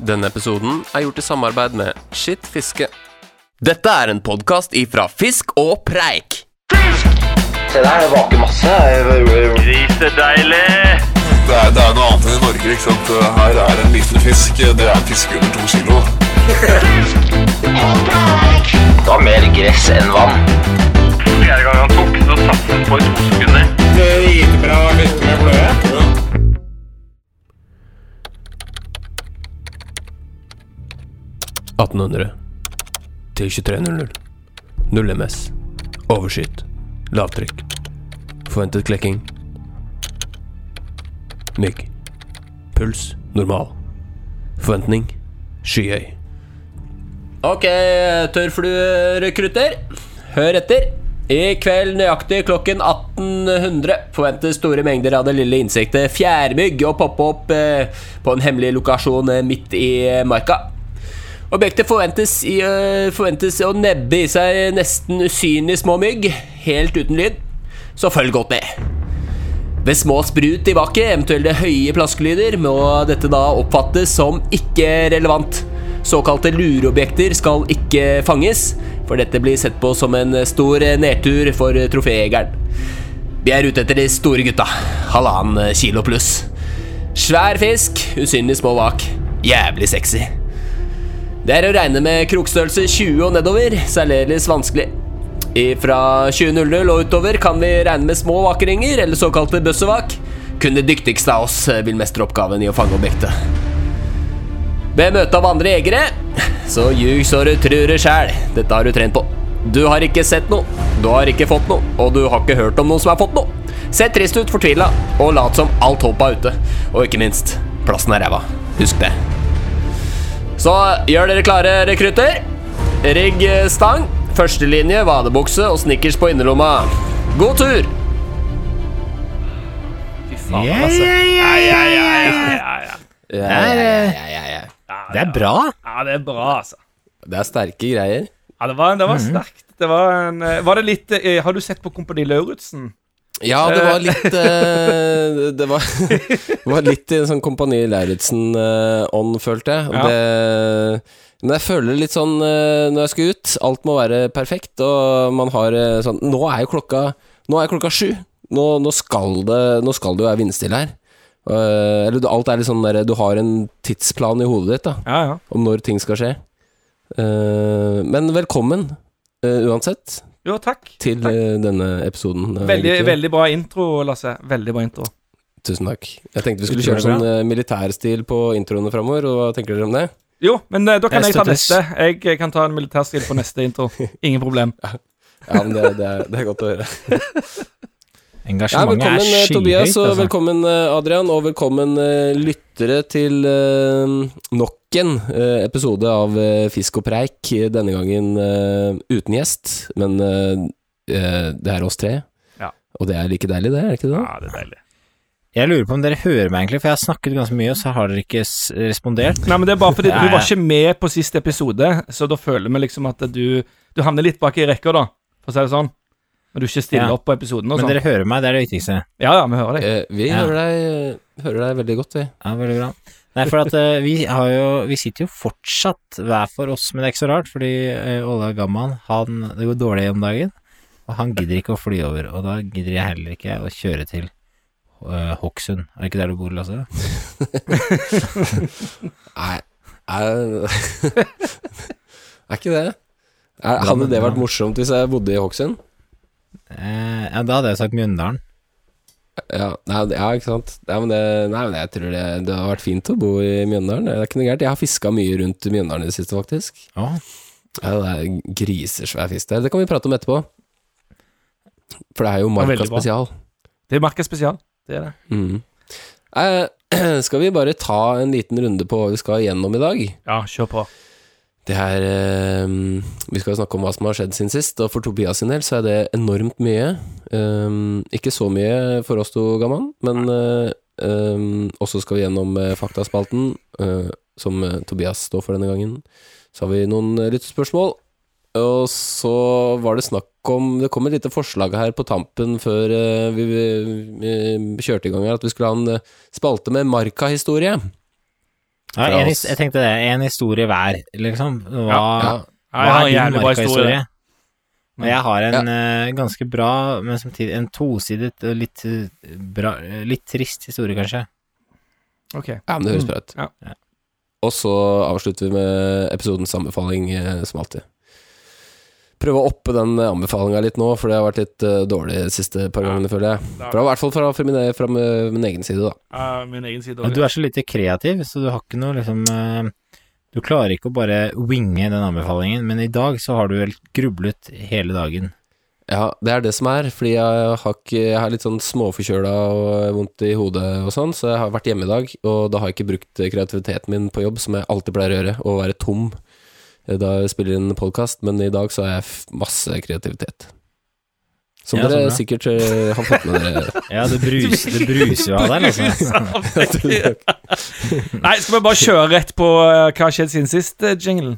Denne episoden er gjort i samarbeid med Skitt fiske. Dette er en podkast ifra Fisk og Preik. Fisk! Se der, det vaker masse. Grisedeilig! Det er, det er noe annet enn i Norge. ikke sant? Her er en liten fisk. Det er en fisk under to kilo. Fisk! Det var mer gress enn vann. Fjerde gang han tok, så satt han på i to sekunder. 1800 til 2300. Null MS. Overskyet. Lavtrykk. Forventet klekking. Mygg. Puls normal. Forventning skyhøy. Ok, tørrfluerekrutter. Hør etter. I kveld nøyaktig klokken 1800 forventes store mengder av det lille insektet fjærmygg å poppe opp eh, på en hemmelig lokasjon eh, midt i eh, marka. Objektet forventes, i, forventes å nebbe i seg nesten usynlige små mygg, helt uten lyd. Så følg godt med. Ved små sprut i baket, eventuelle høye plaskelyder, må dette da oppfattes som ikke relevant. Såkalte lureobjekter skal ikke fanges, for dette blir sett på som en stor nedtur for troféjegeren. Vi er ute etter de store gutta. Halvannen kilo pluss. Svær fisk, usynlig små bak. Jævlig sexy. Det er å regne med krokstørrelse 20 og nedover, særdeles vanskelig. Fra 20.00 og utover kan vi regne med små vakeringer, eller såkalte bøssevak. Kun det dyktigste av oss vil mestre oppgaven i å fange objektet. Ved møte av andre jegere, så ljug så du trur det sjæl. Dette har du trent på. Du har ikke sett noe, du har ikke fått noe, og du har ikke hørt om noen som har fått noe. Se trist ut, fortvila, og lat som alt håpet er ute. Og ikke minst, plassen er ræva. Husk det. Så gjør dere klare, rekrutter. Rigg stang, førstelinje, vadebukse og snickers på innerlomma. God tur! Fy faen, altså. Ja, ja, ja, ja, ja, ja. Ja, ja, ja, ja, ja. Det er bra. Ja, det er bra, altså. Det er sterke greier. Ja, det var, det var sterkt. Det var en eh, Var det litt eh, Har du sett på Kompani Lauritzen? Ja, det var litt eh, Det var, det var litt i en sånn Kompani Lauritzen-ånd, følte jeg. Ja. Det, men jeg føler litt sånn eh, når jeg skal ut Alt må være perfekt, og man har eh, sånn Nå er jo klokka Nå er klokka sju. Nå, nå, skal det, nå skal det jo være vindstille her. Uh, eller alt er litt sånn der Du har en tidsplan i hodet ditt da Ja, ja. om når ting skal skje. Uh, men velkommen, uh, uansett, Jo, takk. til Takk. eh, denne episoden. eh, Veldig, veldig bra intro, Lasse. Veldig bra intro. Tusen takk. Jeg tenkte vi skulle kjøre sånn eh, militærstil på introene framover, og hva tenker dere om det? Jo, men da kan Jeg jeg ta neste. Jeg kan ta en militærstil på neste intro. Ingen problem. Ja, men det, det, er, det er godt å høre. Ja, Engasjementet velkommen er eh, Tobias, skyhøyt. og Altså. velkommen Adrian, og velkommen lyttere til eh, nok en eh, episode av eh, Fisk og preik. Denne gangen eh, uten gjest, men eh, eh, det er oss tre. Ja. Og det er like deilig, det, er det ikke det? Ja, det er deilig. Jeg lurer på om dere hører meg egentlig, for jeg har snakket ganske mye, og så har dere ikke respondert. Nei, men det er bare fordi du var ikke med på siste episode, så da føler vi liksom at du Du havner litt bak i rekka, da, for å si det sånn. Når du ikke stiller Ja. opp på episoden og sånn. Men dere hører meg, det er det viktigste. Ja, ja, vi hører deg. Eh, vi Ja. hører, deg, hører deg veldig godt, vi. Ja, veldig bra. Nei, for at uh, vi har jo Vi sitter jo fortsatt hver for oss, men det er ikke så rart, fordi uh, Ola Gamman, han Det går dårlig om dagen, og han gidder ikke å fly over, og da gidder jeg heller ikke å kjøre til uh, Hokksund. Er det ikke der du bor, Lasse? Nei, er, er ikke det? Er, hadde det vært morsomt hvis jeg bodde i Hokksund? Eh, ja, da hadde jeg sagt Mjøndalen. Ja, nei, ja, ikke sant. Nei, men, det, nei, men jeg tror det, det har vært fint å bo i Mjøndalen. Det er ikke noe gærent. Jeg har fiska mye rundt Mjøndalen i det siste, faktisk. Ja. Ja, det er grisesvær fisk der. Det kan vi prate om etterpå. For det er jo Marka spesial. Det er Marka spesial. Det er det. Mm. Eh, skal vi bare ta en liten runde på hva vi skal gjennom i dag? Ja, kjør på. Det er eh, Vi skal snakke om hva som har skjedd siden sist, og for Tobias sin del så er det enormt mye. Um, ikke så mye for oss to, Gamman, men eh, um, også skal vi gjennom eh, faktaspalten, eh, som Tobias står for denne gangen. Så har vi noen lyttespørsmål, og så var det snakk om Det kom et lite forslag her på tampen før vi, kjørte i gang her, at vi skulle ha en spalte med Marka-historie. Ja, en, jeg tenkte det. En historie hver, liksom. Hva, Ja, Ja, har en din Marka-historie? Og jeg har en uh, ganske bra, men samtidig en tosidet og litt, uh, bra, eh, litt trist historie, kanskje. Ok. ja, men det høres bra ut. Ja. Ja. Og så avslutter vi med episodens anbefaling, uh, som alltid. Prøve å oppe den anbefalinga litt nå, for det har vært litt uh, dårlig de siste par gangene, føler jeg. Fra, I hvert fall fra, fra, min, fra min egen side, da. Uh, min egen side. Du er så lite kreativ, så du har ikke noe liksom uh, Du klarer ikke å bare winge den anbefalingen, men i dag så har du vel grublet hele dagen. Ja, det er det som er, fordi jeg har, ikke, jeg har litt sånn småforkjøla og vondt i hodet og sånn, så jeg har vært hjemme i dag, og da har jeg ikke brukt kreativiteten min på jobb, som jeg alltid pleier å gjøre, å være tom eh, da jeg spiller inn podkast, men i dag så har jeg masse kreativitet. Som Ja, dere dere ja. sikkert eh, har fått med dere. Ja, det, brus, det bruser jo av deg, altså. Nei, skal vi bare kjøre rett på eh, hva har skjedd siden sist, eh, jinglen?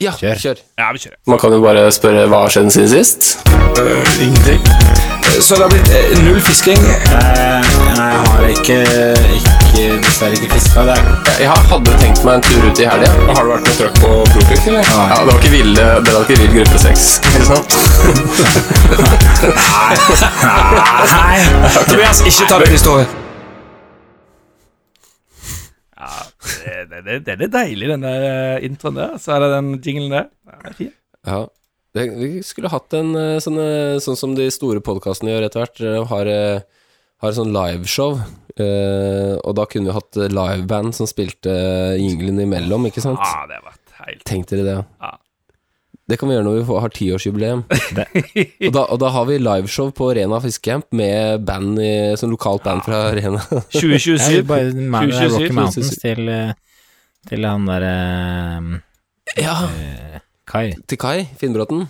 Ja, Kjør. kjør. Ja, vi kjører. Man kan jo bare spørre hva har skjedd siden sist? Ingenting. Så det har blitt eh, null fisking. Nei, jeg har ikke, ikke dessverre ikke fiska. Det er Jeg hadde tenkt meg en tur ut i helga. Har du vært med trøkk på Profik, eller? Ja, det var ikke ville, det var ikke vill gruppe seks, ikke sant? Nei. Tobias, ikke ta den historien. Ja, det, det, det, det er litt deilig, den der eh, introen der. Så er det den jinglen der. Ja, det er fint. Ja. Det, vi skulle hatt en eh, sånn, eh, sånn som de store podkastene gjør etter hvert, eh, har, eh, har sånn liveshow. Uh, og da kunne vi hatt eh, liveband som spilte jinglene jinglen imellom, ikke sant? Ja, det var helt Tenk dere det. Ja. Det kan vi gjøre når vi har tiårsjubileum. og, da, og da har vi liveshow på Rena fiskecamp med band i, sånn lokalt band fra Rena. 2027. Ja, bare man, er 2027, Rocky Mountains til, eh, til han derre ja, Kai. til Kai Finnbråten.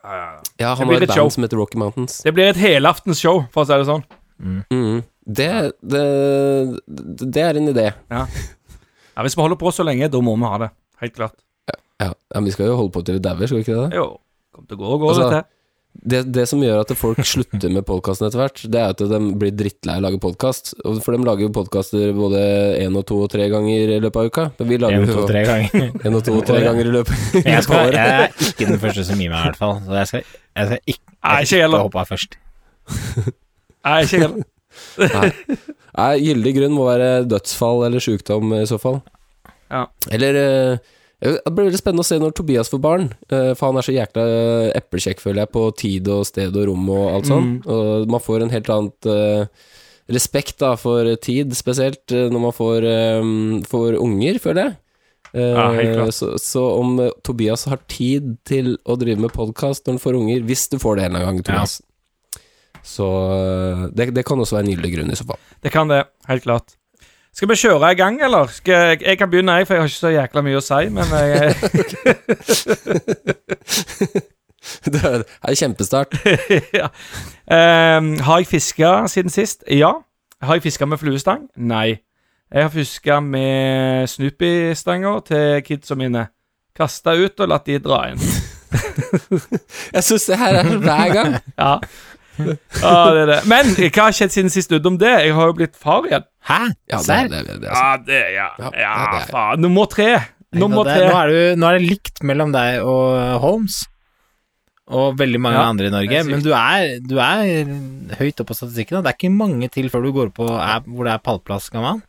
Ja, ja, ja. Ja, han har et band show. som heter Rocky Mountains. Det blir et helaftens show, for å si det sånn. Mm. Det, det, det er en idé. Ja, Hvis vi holder på så lenge, da må vi ha det. Helt klart. Ja, ja, men Vi skal jo holde på til vi dauer, skal vi ikke det? Jo, Kom til å gå og gå, Altså, dette. Det, det som gjør at folk slutter med podkasten etter hvert, det er at de blir drittlei av å lage podkast. For de lager jo podkaster både én og to og tre ganger i løpet av uka. Men vi lager En, to, jo tre ganger. en og to og tre ganger i løpet, av skal, jeg er ikke den første som gir meg, i hvert fall. Så jeg skal, jeg skal ikke, jeg ikke skal heller. hoppe av først. Nei, ikke heller. Nei, Gyldig grunn må være dødsfall eller sykdom i så fall. Ja. Eller eh, Det blir veldig spennende å se når Tobias får barn, eh, for han er så jækla eplekjekk, føler jeg, på tid og sted og rom og alt sånn. Og man får en helt annet eh, respekt da for tid, spesielt eh, når man får, eh, får unger, føler jeg. Uh, Ja, helt klart. så, så om eh, Tobias har tid til å drive med podkast når han får unger, hvis du får det en gang, Tobias Så eh, det, det kan også være en gyldig grunn, i så fall. Det kan det, helt klart. Skal vi kjøre i gang, eller? Jeg, jeg kan begynne, jeg, for jeg har ikke så jækla mye å si. Men jeg, det er en kjempestart. ja. um, har jeg fiska siden sist? Ja. Har jeg fiska med fluestang? Nei. Jeg har fiska med Snoopy-stanger til kidsa mine. Kasta ut og latt de dra inn. Jeg syns det her er hver gang. Ja. Ja, det er det. Men hva har skjedd siden sist utenom det? Jeg har jo blitt far igjen. Hæ? Ja, det, Serr? det, det, det, er, Ja, det Ja, Ja, ja ja, det er- faen. Nummer tre. Nummer Nå, er du, nå er det likt mellom deg og Holmes. Og veldig mange Ja, andre i Norge. er. Men du er, du er høyt oppe på statistikken. da. Det er ikke mange til før du går på er, hvor det er pallplass, gammel.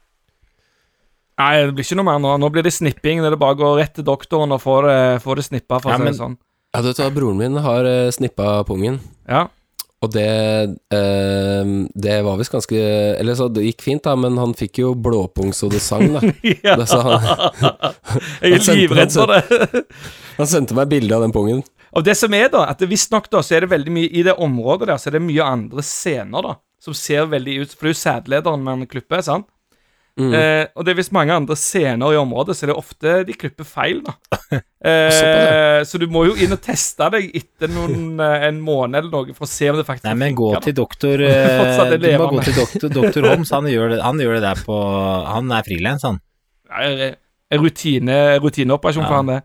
Nei, det blir ikke noe mer nå. Nå blir det snipping. Det er bare å gå rett til doktoren og få det, få det snippa, for Ja, men- sånn. Ja, du vet hva, broren min har uh, snippa pungen, Ja. Og det eh, Det var visst ganske Eller så det gikk fint, da, men han fikk jo blåpung så det sang, da. ja. Det så han. Jeg er livredd for det. Han sendte meg bilde av den pungen. Og det som er, da, at visstnok da, så er det veldig mye i det området der, så er det mye andre scener, da, som ser veldig ut For det er jo sædlederen med en klippe, sant? Mm. Eh, og det er visst mange andre scener i området, så det er ofte de klipper feil. Eh, så du må jo inn og teste deg etter noen, eh, en måned eller noe for å se om det faktisk Nei, men gå til doktor eh, Du må gå til doktor, doktor Holms. Han gjør, det, han gjør det der på Han er frilans, han. Ja, rutine, rutineoperasjon Ja. for han, det.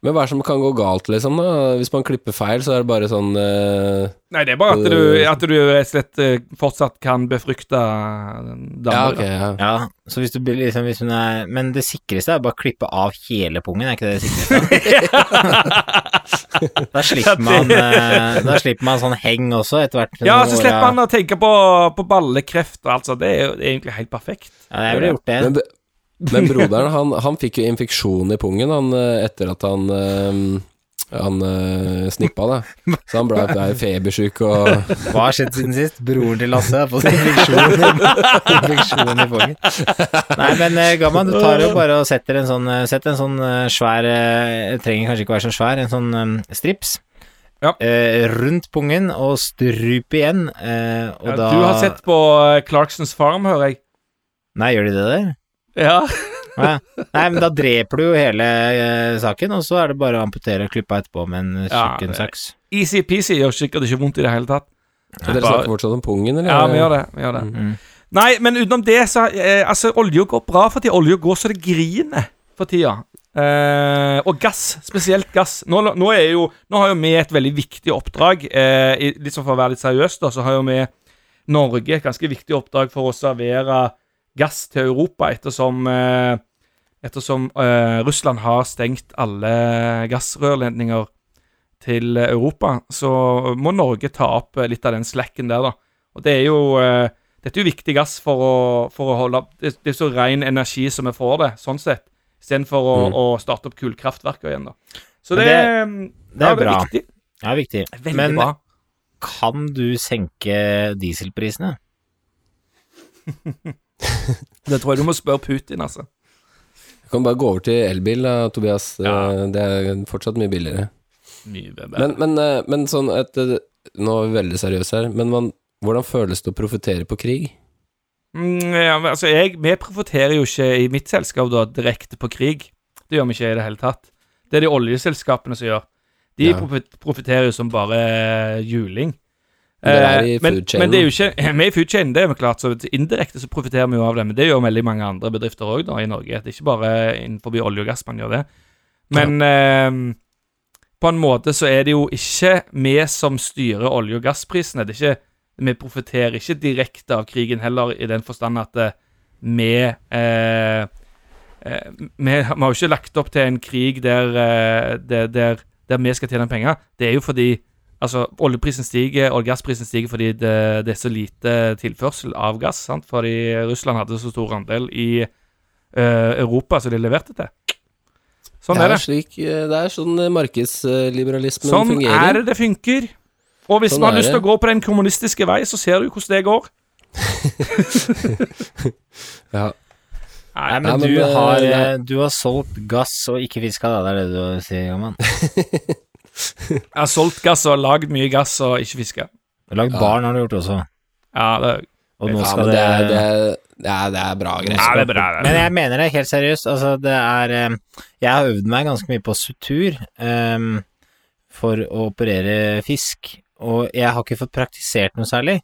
Men hva er det som kan gå galt, liksom? da? Hvis man klipper feil, så er det bare sånn uh, Nei, det er bare at du, at du rett og slett eh, fortsatt kan befrukte damer. Ja, okay, ja. Ja, så hvis du blir liksom hvis hun er Men det sikreste er bare å klippe av hele pungen, er ikke det det sikreste? da slipper man eh, Da slipper man sånn heng også, etter hvert. Ja, så slipper man å tenke på, på ballekreft og alt sånt. Det er jo egentlig helt perfekt. Ja, jeg ville gjort det. Men, men broderen, han, han fikk jo infeksjon i pungen han, eh, etter at han eh, han eh, snippa da. Så han ble, ble febersjuk og Hva har skjedd siden sist? Broren til Lasse har fått infeksjon, infeksjon i pungen. Nei, men Gamman, du tar jo bare og setter en sånn setter en sånn svær Trenger kanskje ikke være så svær, en sånn strips. Ja. Eh, rundt pungen og strup igjen, eh, og Ja, da Du har sett på Clarksons Farm, hører jeg. Nei, gjør de det der? Ja. Ja. Nei, men da dreper du jo hele eh, saken, og så er det bare å amputere og klippe etterpå med en Ja, kjøkkensaks. Easy-peasy gjør sikkert ikke vondt i det hele tatt. Så dere snakker fortsatt om pungen, eller? Ja, vi gjør det. Vi gjør det. Mm. Nei, men utenom det, så eh, Altså, olja går bra for tida. Olja går så det griner for tida. Eh, og gass, spesielt gass. Nå, nå, er jo, nå har jo vi et veldig viktig oppdrag. Eh, i, litt sånn For å være litt seriøs, da, så har jo vi Norge et ganske viktig oppdrag for å servere gass til Europa, ettersom eh, Ettersom eh, Russland har stengt alle gassrørledninger til Europa, så må Norge ta opp eh, litt av den slacken der, da. Og det er jo Dette er jo viktig gass for å, for å holde det, det er så ren energi som vi får det, sånn sett. Istedenfor å, Mm. å starte opp kullkraftverker igjen, da. Så det, det- det er ja, bra. viktig. Ja, viktig. Veldig Men bra. kan du senke dieselprisene? Det tror jeg du må spørre Putin, altså. Du kan bare gå over til elbil, da, Tobias. Ja. Eh, Det er fortsatt mye billigere. Mye bedre. Men, men, eh, men sånn et, eh, Nå er vi veldig seriøse her, men man, hvordan føles det å profitere på krig? Mm, ja, men altså, jeg, vi profitterer jo ikke i mitt selskap da direkte på krig. Det gjør vi ikke i det hele tatt. Det er de oljeselskapene som gjør. De Ja. profitterer jo som bare juling. I Eh, men, men det er jo ikke Vi i food chain, det er jo klart, så indirekte så profitterer vi jo av det. Men det gjør veldig mange andre bedrifter òg i Norge. Det er ikke bare innenfor olje og gass man gjør det. Men eh, på en måte så er det jo ikke vi som styrer olje- og gassprisene. Det er ikke vi profitterer ikke direkte av krigen heller, i den forstand at eh, vi eh, eh, vi, har jo ikke lagt opp til en krig der, der, der, der vi skal tjene penger. Det er jo fordi Altså, oljeprisen stiger, og gassprisen stiger fordi det, det er så lite tilførsel av gass. sant? Fordi Russland hadde så stor andel i eh, Europa som de leverte til. Sånn det er er, det. Slik, eh, det er sånn eh, markedsliberalismen Sånn fungerer. er det det funker. Og hvis Sånn man har lyst til å gå på den kommunistiske vei, så ser du hvordan det går. Ja. Nei, men, Nei, men du, det- har, eh, du har solgt gass og ikke fiska, da. Det er det du sier, Gamman. Jeg har solgt gass og lagd mye gass og ikke fiska. Lagd barn, har du gjort også. Ja, det, Og nå skal ja, det det, det, er, det, er, det er bra greier. ja, bra. Men jeg mener det helt seriøst. Altså, det er eh, Jeg har øvd meg ganske mye på sutur um, for å operere fisk, og jeg har ikke fått praktisert noe særlig.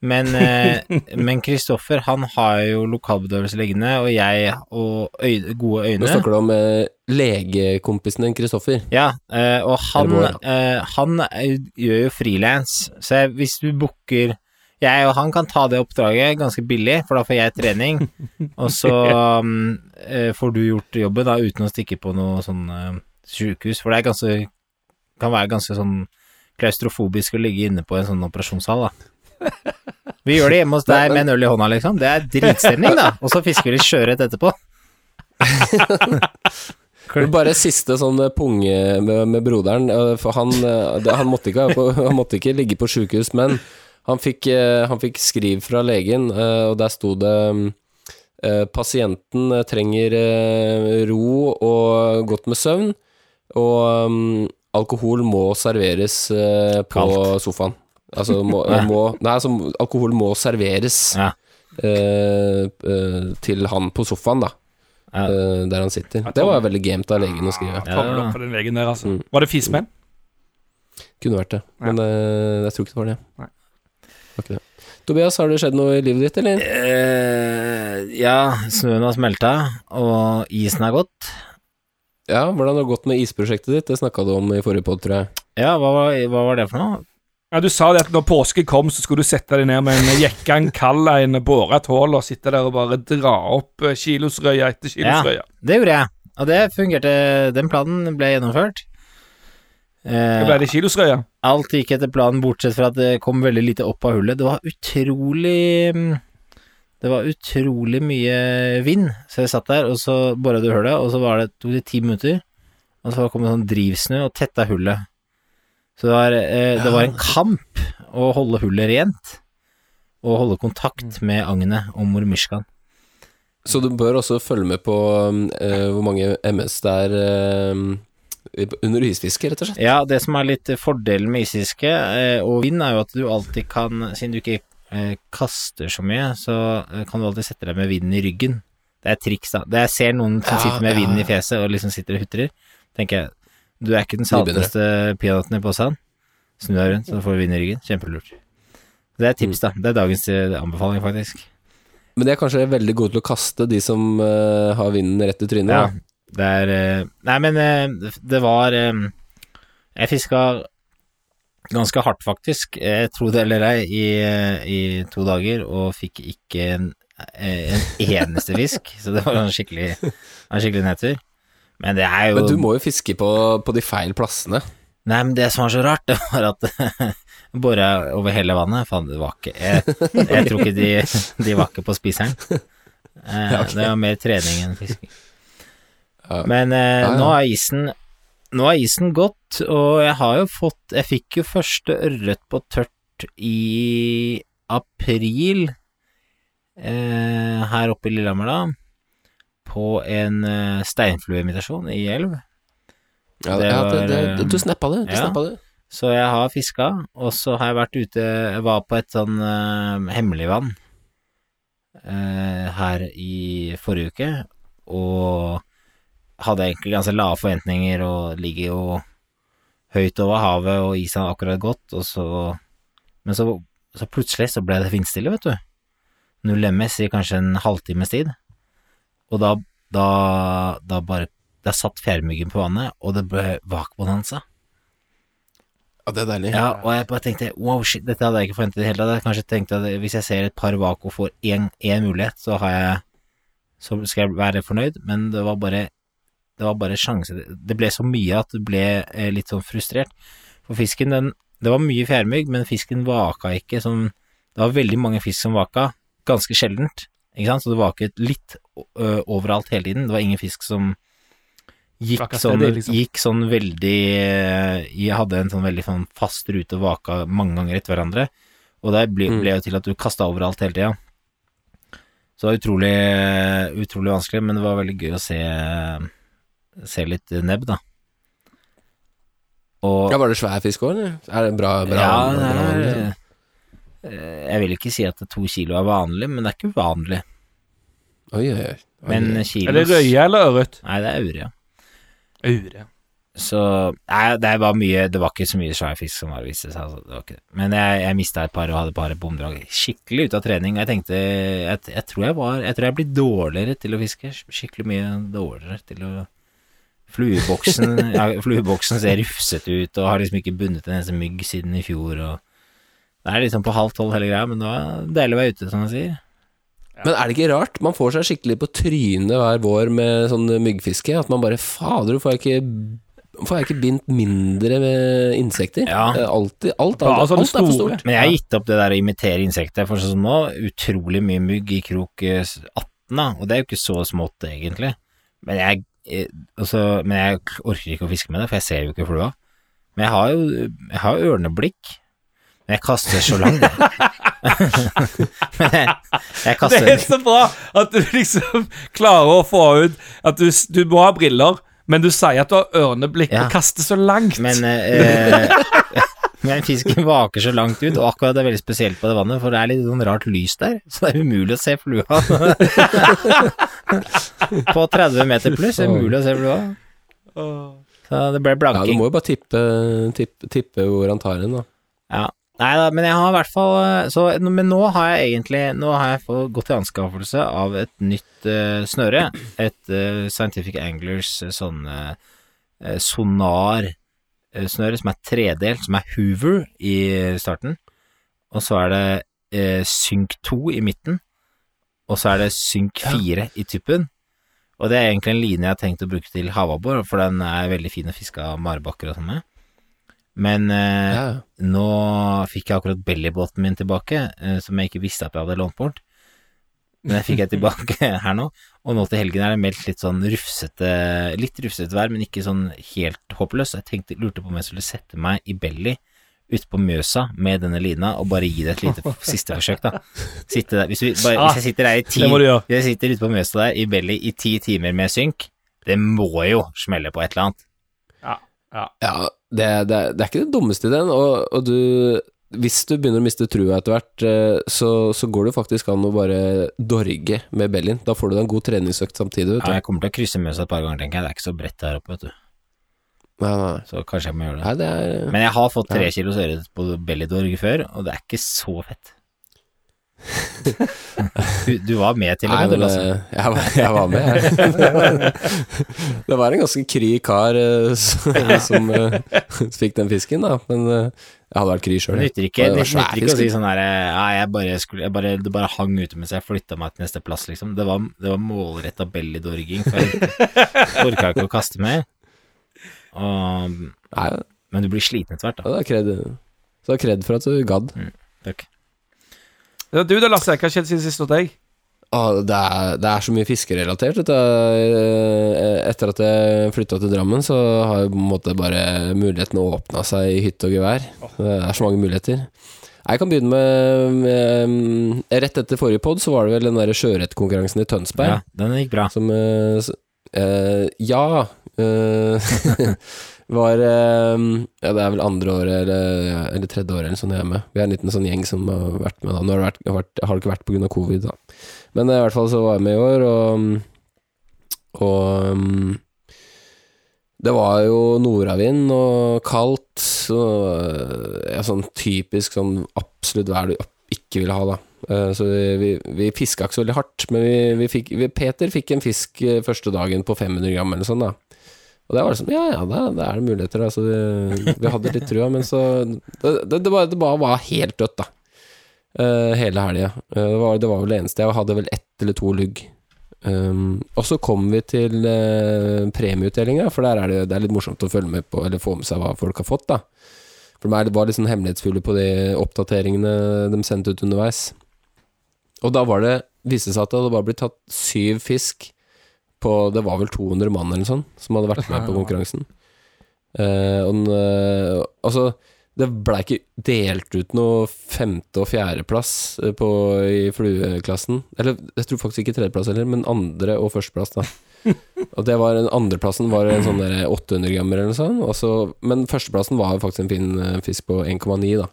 Men eh, Men Kristoffer, han har jo lokalbedøvelse liggende, og jeg og øyne, gode Nå snakker du om eh, legekompisen din, Kristoffer. Ja, eh, og han, eh, han eh, gjør jo frilans, så jeg, hvis du booker Jeg og han kan ta det oppdraget ganske billig, for da får jeg trening, og så um, får du gjort jobben da uten å stikke på noe sånn eh, sykehus, for det ganske kan være ganske sånn klaustrofobisk å ligge inne på en sånn operasjonssal, da. Vi gjør det hjemme hos deg med en øl i hånda, liksom. Det er dritstemning, da. Og så fisker vi litt sjøørret etterpå. Bare siste sånn eh, punge med, med broderen, for han, eh, han, måtte ikke, han måtte ikke ligge på sjukehus, men han fikk, eh, han fikk skriv fra legen, og der sto det Pasienten trenger ro og godt med søvn, og mm, alkohol må serveres på Kalt. sofaen. Altså må, må Nei, altså alkohol må serveres Ja. eh, eh, til han på sofaen, da. Ja. eh, der han sitter. Det var veldig gamet av legen å skrive. Ja. Tommel opp for den legen der, altså. Mm. Var det fismenn? Kunne vært det, men jeg tror ikke det var det. Nei. Var ikke det. Tobias, har det skjedd noe i livet ditt, eller? Eh, ja, snøen har smelta, og isen er gått. Ja, hvordan har det gått med isprosjektet ditt? Det snakka du om i forrige pod, tror jeg. Ja, hva var, hva var det for noe? Ja, Du sa det at når påske kom, så skulle du sette deg ned med en jekke, en kald en, bore et hull og sitte der og bare dra opp eh, kilosrøya etter kilosrøya. Ja, Det gjorde jeg, og det fungerte. Den planen ble gjennomført. Eh, ble det kilosrøya. alt gikk etter planen, bortsett fra at det kom veldig lite opp av hullet. Det var utrolig mm, Det var utrolig mye vind, så jeg satt der, og så bora du hullet, og så var det, tok det ti minutter, og så kom det sånn drivsnø og tetta hullet. Så det var, eh, det var en kamp å holde hullet rent, og holde kontakt med agnet Mor Mishkan. Så du bør også følge med på eh, hvor mange MS det er eh, under isfiske, rett og slett. Ja, det som er litt fordelen med isfiske eh, og vind, er jo at du alltid kan, siden du ikke eh, kaster så mye, så eh, kan du alltid sette deg med vinden i ryggen. Det er triks, da. Det jeg ser noen som Ja, sitter med ja, vinden i fjeset og liksom sitter og hutrer. Tenker jeg, du er ikke den salteste peanøtten i posen. Snu deg rundt, så får du vind i ryggen. Kjempelurt. Det er tips, da. Det er dagens eh, anbefaling, faktisk. Men de er kanskje veldig gode til å kaste, de som uh, har vinden rett i trynet. Ja, da. det er uh, Nei, men uh, det var Jeg fiska ganske hardt, faktisk. Jeg tro det eller ei, i, i to dager, og fikk ikke en, en eneste fisk. Så det var en skikkelig, en skikkelig nedtur. Men det er jo Men du må jo fiske på, på de feil plassene. Nei, men det som var så rart, det var at Bora over hele vannet Faen, det var ikke Jeg, jeg tror ikke de, de var ikke på spiseren. Eh, Det var mer trening enn fisking. Ja. Men eh, ja. nå er isen Nå er isen gått, og jeg har jo fått Jeg fikk jo første ørret på tørt i april eh, her oppe i Lillehammer, da. På en uh, steinflueimitasjon i elv. Ja, Det ja, det, det, du snappa det. Du ja. snappa det. Så jeg har fiska, og så har jeg vært ute Jeg var på et sånn uh, hemmeligvann uh, her i forrige uke, og hadde egentlig ganske lave forventninger og ligger jo høyt over havet, og isen akkurat gått, og så Men så, så plutselig så ble det vindstille, vet du. Null MS i kanskje en halvtimes tid. Og da, da, da bare Da satt fjærmyggen på vannet, og det ble vakbonanza. Ja, det er deilig. Ja, og jeg bare tenkte wow, shit, dette hadde jeg ikke forventet i det hele tatt. Jeg kanskje tenkte at hvis jeg ser et par vak og får én mulighet, så har jeg Så skal jeg være fornøyd, men det var bare Det var bare sjanse Det ble så mye at du ble eh, litt sånn frustrert. For fisken, den Det var mye fjærmygg, men fisken vaka ikke som Det var veldig mange fisk som vaka, ganske sjeldent, ikke sant, så det vaket litt overalt hele tiden. Det var ingen fisk som gikk sånn, liksom. gikk sånn veldig Jeg hadde en sånn veldig sånn fast rute og vaka mange ganger etter hverandre, og det ble, Mm. ble jo til at du kasta overalt hele tida. Så det var utrolig, utrolig vanskelig, men det var veldig gøy å se, se litt nebb, da. Og Ja, Var det svær fisk òg, eller? Er det bra? bra, ja, bra, det bra, er eh, Jeg vil ikke si at to kilo er vanlig, men det er ikke uvanlig. Oi, oi, oi. Men kilos Er det røye eller ørret? Nei, det er ure, ja. Så Nei, det var mye Det var ikke så mye svær fisk som var viste seg, altså. Det var ikke det. Men jeg, jeg mista et par og hadde bare bomdrag. Skikkelig ute av trening. Jeg tenkte jeg, jeg tror jeg var Jeg tror jeg blir dårligere til å fiske. Skikkelig mye dårligere til å Flueboksen ja, Flueboksen ser rufsete ut og har liksom ikke bundet en eneste mygg siden i fjor og Det er liksom på halv tolv hele greia, men det var deilig å være ute, som man sier. Men er det ikke rart? Man får seg skikkelig på trynet hver vår med sånn myggfiske. At man bare Fader, får jeg ikke Får jeg ikke bindt mindre med insekter? Ja. Altid, alt, alt, alt, Bare alt, alt er for stort. Men jeg har gitt opp det der å imitere insekter, for sånn som nå, utrolig mye mygg i krok eh, 18, da, og det er jo ikke så smått, egentlig. Men jeg, eh, altså, men jeg orker ikke å fiske med det, for jeg ser jo ikke flua. Men jeg har jo jeg har ørneblikk, men jeg kaster så langt. men jeg, kaster Det er er så bra at du liksom klarer å få ut at du, du må ha briller, men du sier at du har ørneblikk Ja. og kaster så langt. Men, eh, men fisken vaker så langt ut, og akkurat det er veldig spesielt på det vannet, for det er litt sånn rart lys der, så det er umulig å se flua. på 30 meter pluss er det umulig å se flua. Så det ble Ja, du må jo bare tippe, tippe, tippe hvor han tar den, da. Ja, Nei da, men jeg har i hvert fall eh, så, Men nå har jeg egentlig Nå har jeg fått gått til anskaffelse av et nytt uh, snøre. Et uh, Scientific Anglers sånn uh, sonar-snøre som er tredelt, som er Hoover i starten. Og så er det uh, Sync 2 i midten. Og så er det Sync 4 i tuppen. Og det er egentlig en line jeg har tenkt å bruke til havabbor, for den er veldig fin å fiske av marebakker og sånn med. Men eh, Ja. nå fikk jeg akkurat bellybåten min tilbake, eh, som jeg ikke visste at jeg hadde lånt bort. Men den fikk jeg tilbake her nå, og nå til helgen er det meldt litt sånn rufsete Litt rufsete vær, men ikke sånn helt håpløst. Jeg tenkte, lurte på om jeg skulle sette meg i belly ute på Mjøsa med denne lina og bare gi det et lite siste forsøk, da. Sitte der, hvis, vi, bare, hvis jeg sitter der i ti. Hvis jeg sitter ute på Mjøsa der i belly i ti timer med synk, det må jo smelle på et eller annet. Ja, det, det, er- det er ikke det dummeste ideen, og, og du Hvis du begynner å miste trua etter hvert, eh, så, så går det faktisk an å bare dorge med Bellin. Da får du deg en god treningsøkt samtidig, vet Ja, jeg kommer til å krysse med seg et par ganger, tenker jeg. Det er ikke så bredt der oppe, vet du. Nei, nei, Så kanskje jeg må gjøre det. nei, det er Men jeg har fått tre Ja. kilos ørret på bellydorg før, og det er ikke så fett. Du, du var med til og Nei, med, du, Lasse. jeg, var- jeg var med, jeg. det var en ganske kry kar eh, som, som eh, fikk den fisken, da. Men eh, jeg hadde vært kry sjøl. Det nytter ikke, Det det ikke å si sånn herre Ja, jeg bare skulle jeg bare, Det bare hang ute mens jeg flytta meg til neste plass, liksom. Det var, det var målretta bellydorging, for jeg orka ikke å kaste mer. Og, men du blir sliten etter hvert, ja, da. det er kred. Så kred for at du gadd. Takk. Ja, Du da, Lasse, hva skjedde siden sist hos deg? Ah, det, er, det er så mye fiskerelatert. Vet. Eh, Etter at jeg flytta til Drammen, så har jeg på en måte bare mulighetene åpna seg i hytte og gevær. Det er så mange muligheter. Jeg kan begynne med, med mm, Rett etter forrige pod så var det vel den der sjøørretkonkurransen i Tønsberg. Ja, den gikk bra. Som uh, eh, Ja. eh, var eh, Ja, det er vel andre året eller, eller tredje året eller sånn jeg. Vi er en liten sånn gjeng som har vært med da. Nå har det, vært, har vært, har det ikke vært av covid, da. Men eh, i hvert fall så var jeg med i år, og Og mm, det var jo nordavind og kaldt, og ja, sånn typisk sånn absolutt vær du ikke vil ha, da. Eh, Så vi, vi, fiska ikke så veldig hardt, men vi, vi fikk, Peter fikk en fisk eh, første dagen på 500 gram eller sånn, da. Og det var liksom, ja ja, da, da er det muligheter, Altså, vi, vi hadde litt trua, men så Det, det, det, bare, det bare var helt dødt, da. Uh, hele helga. Uh, det, var, det var vel det eneste. Jeg hadde vel ett eller to lugg. Um, og så kom vi til uh, premieutdelinga, for der er det, det er litt morsomt å følge med på, eller få med seg hva folk har fått, da. For de var litt sånn hemmelighetsfulle på de oppdateringene de sendte ut underveis. Og da var det viste det seg at det hadde bare blitt tatt syv fisk på Det var vel 200 mann eller sånn som hadde vært med på konkurransen. Eh, og den, eh, altså det blei ikke delt ut noe femte- og fjerdeplass eh, på, i flueklassen. Eller jeg tror faktisk ikke tredjeplass heller, men andre- og førsteplass, da. og det var andreplassen var en sånn der 800 grammer eller noe sånt. Også, men førsteplassen var faktisk en fin eh, fisk på 1,9, da.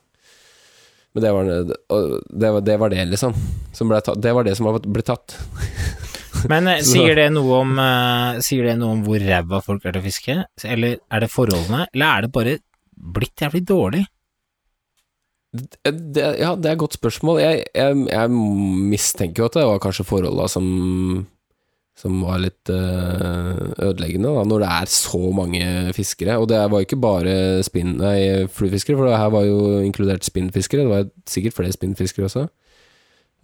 Men det var, det, var, det var det, liksom. Som ble tatt, det var det som ble tatt. Men eh, sier det noe om uh, Sier det noe om hvor ræva folk er til å fiske? Eller er det forholdene, eller er det bare blitt jævlig dårlig? Det, ja, det er et godt spørsmål. Jeg, jeg, jeg mistenker jo at det var kanskje forholda som som var litt eh, ødeleggende, da, når det er så mange fiskere. Og det var jo ikke bare spin, nei, fluefiskere, for det her var jo inkludert spinnfiskere. Det var sikkert flere spinnfiskere også.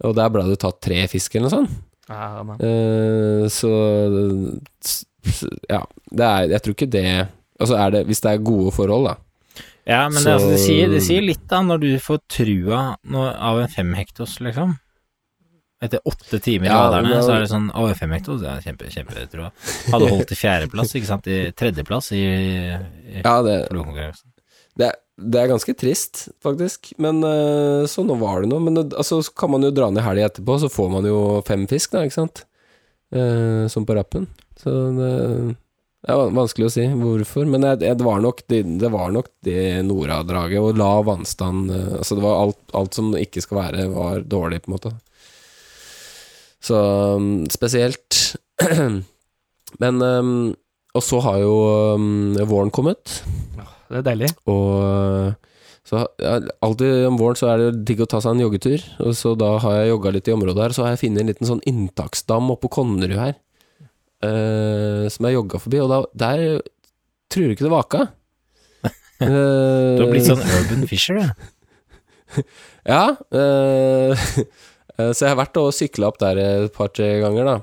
Og der ble det tatt tre fisk eller noe sånt. Ja. Eh, så ja, det er Jeg tror ikke det Altså er det Hvis det er gode forhold, da. Ja, men det, altså, det, sier, det sier litt da, når du får trua når, av en femhektos, liksom. Etter åtte timer i Ja, raderne, men- så er det sånn Å, en femhektos, det er kjempe, kjempetrua. Hadde holdt til fjerdeplass, ikke sant, i tredjeplass i, i Ja, det, det, det er ganske trist, faktisk. Men eh, så nå var det noe. Men altså, så kan man jo dra ned helga etterpå, så får man jo fem fisk, da, ikke sant? Eh, som på rappen. Så det, er vanskelig å si hvorfor. Men det, det var nok det, det var nok det og lav vannstand eh, Altså, det var alt, alt som ikke skal være, var dårlig, på en måte. Så um, spesielt. Men um, Og så har jo um, våren kommet. Det er deilig. Og Så ja, alltid om våren så er det digg å ta seg en joggetur, og så da har jeg jogga litt i området her, så har jeg funnet en liten sånn inntaksdam oppå Konnerud her, Uh, som jeg jogga forbi, og da, der tror du ikke det vaka. uh, Du har blitt sånn urban fisher, du. Ja, eh, eh, så jeg har vært og sykla opp der et par-tre ganger, da.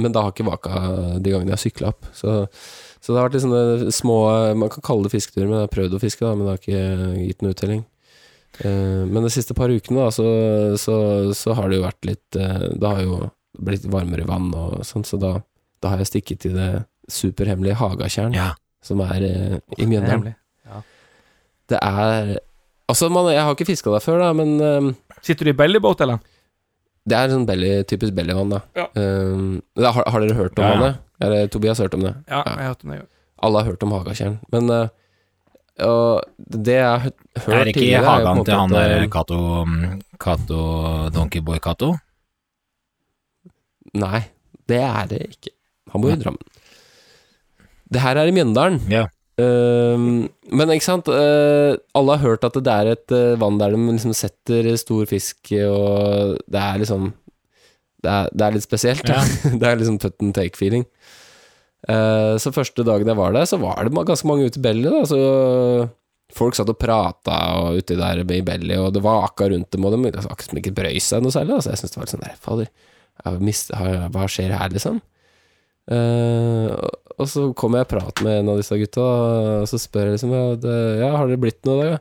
Men da har ikke vaka de gangene jeg har sykla opp. Så, så det har vært litt sånne små Man kan kalle det fisketurer, men jeg har prøvd å fiske, da, men det har ikke gitt noe uttelling. Eh, men de siste par ukene, da, så, så, så har det jo vært litt eh, Det har jo blitt varmere vann og sånn, så da, da har jeg stikket i det superhemmelige Hagatjern, Ja. som er eh, i Det Mjøndalen. hemmelig. Det er Altså, man, jeg har ikke fiska der før, da, men eh, Sitter du i bellybåt, eller? Det er sånn belly, typisk bellyvann, da. Ja. Um, da har, har dere hørt om Ja, ja. det? Er? Tobias har hørt om det? Ja, Ja. jeg har hørt om det. Alle har hørt om Hagatjern. Men uh, og det jeg har hø- hørt Er det ikke tidligere, er hagen til han der Cato Cato Donkeyboy Cato? Nei, det er det ikke. Han bor i Drammen. Det her er i Mjøndalen. Ja. Um, men ikke sant, uh, alle har hørt at det er et uh, vann der de liksom setter stor fisk, og det er liksom Det er, det er litt spesielt. Ja. det er liksom put and take-feeling. Uh, så første dagen jeg var der, så var det ganske mange ute i Belly. Da, så folk satt og prata og uti der i Belly, og det vaka rundt dem, og de det var ikke ikke brøy seg noe særlig. Da. Så jeg syntes det var litt sånn der, fader, mist, hva skjer her, liksom? Eh, og så kommer jeg og prater med en av disse gutta, og så spør jeg liksom ja, det, ja, har det blitt noe i dag? Ja?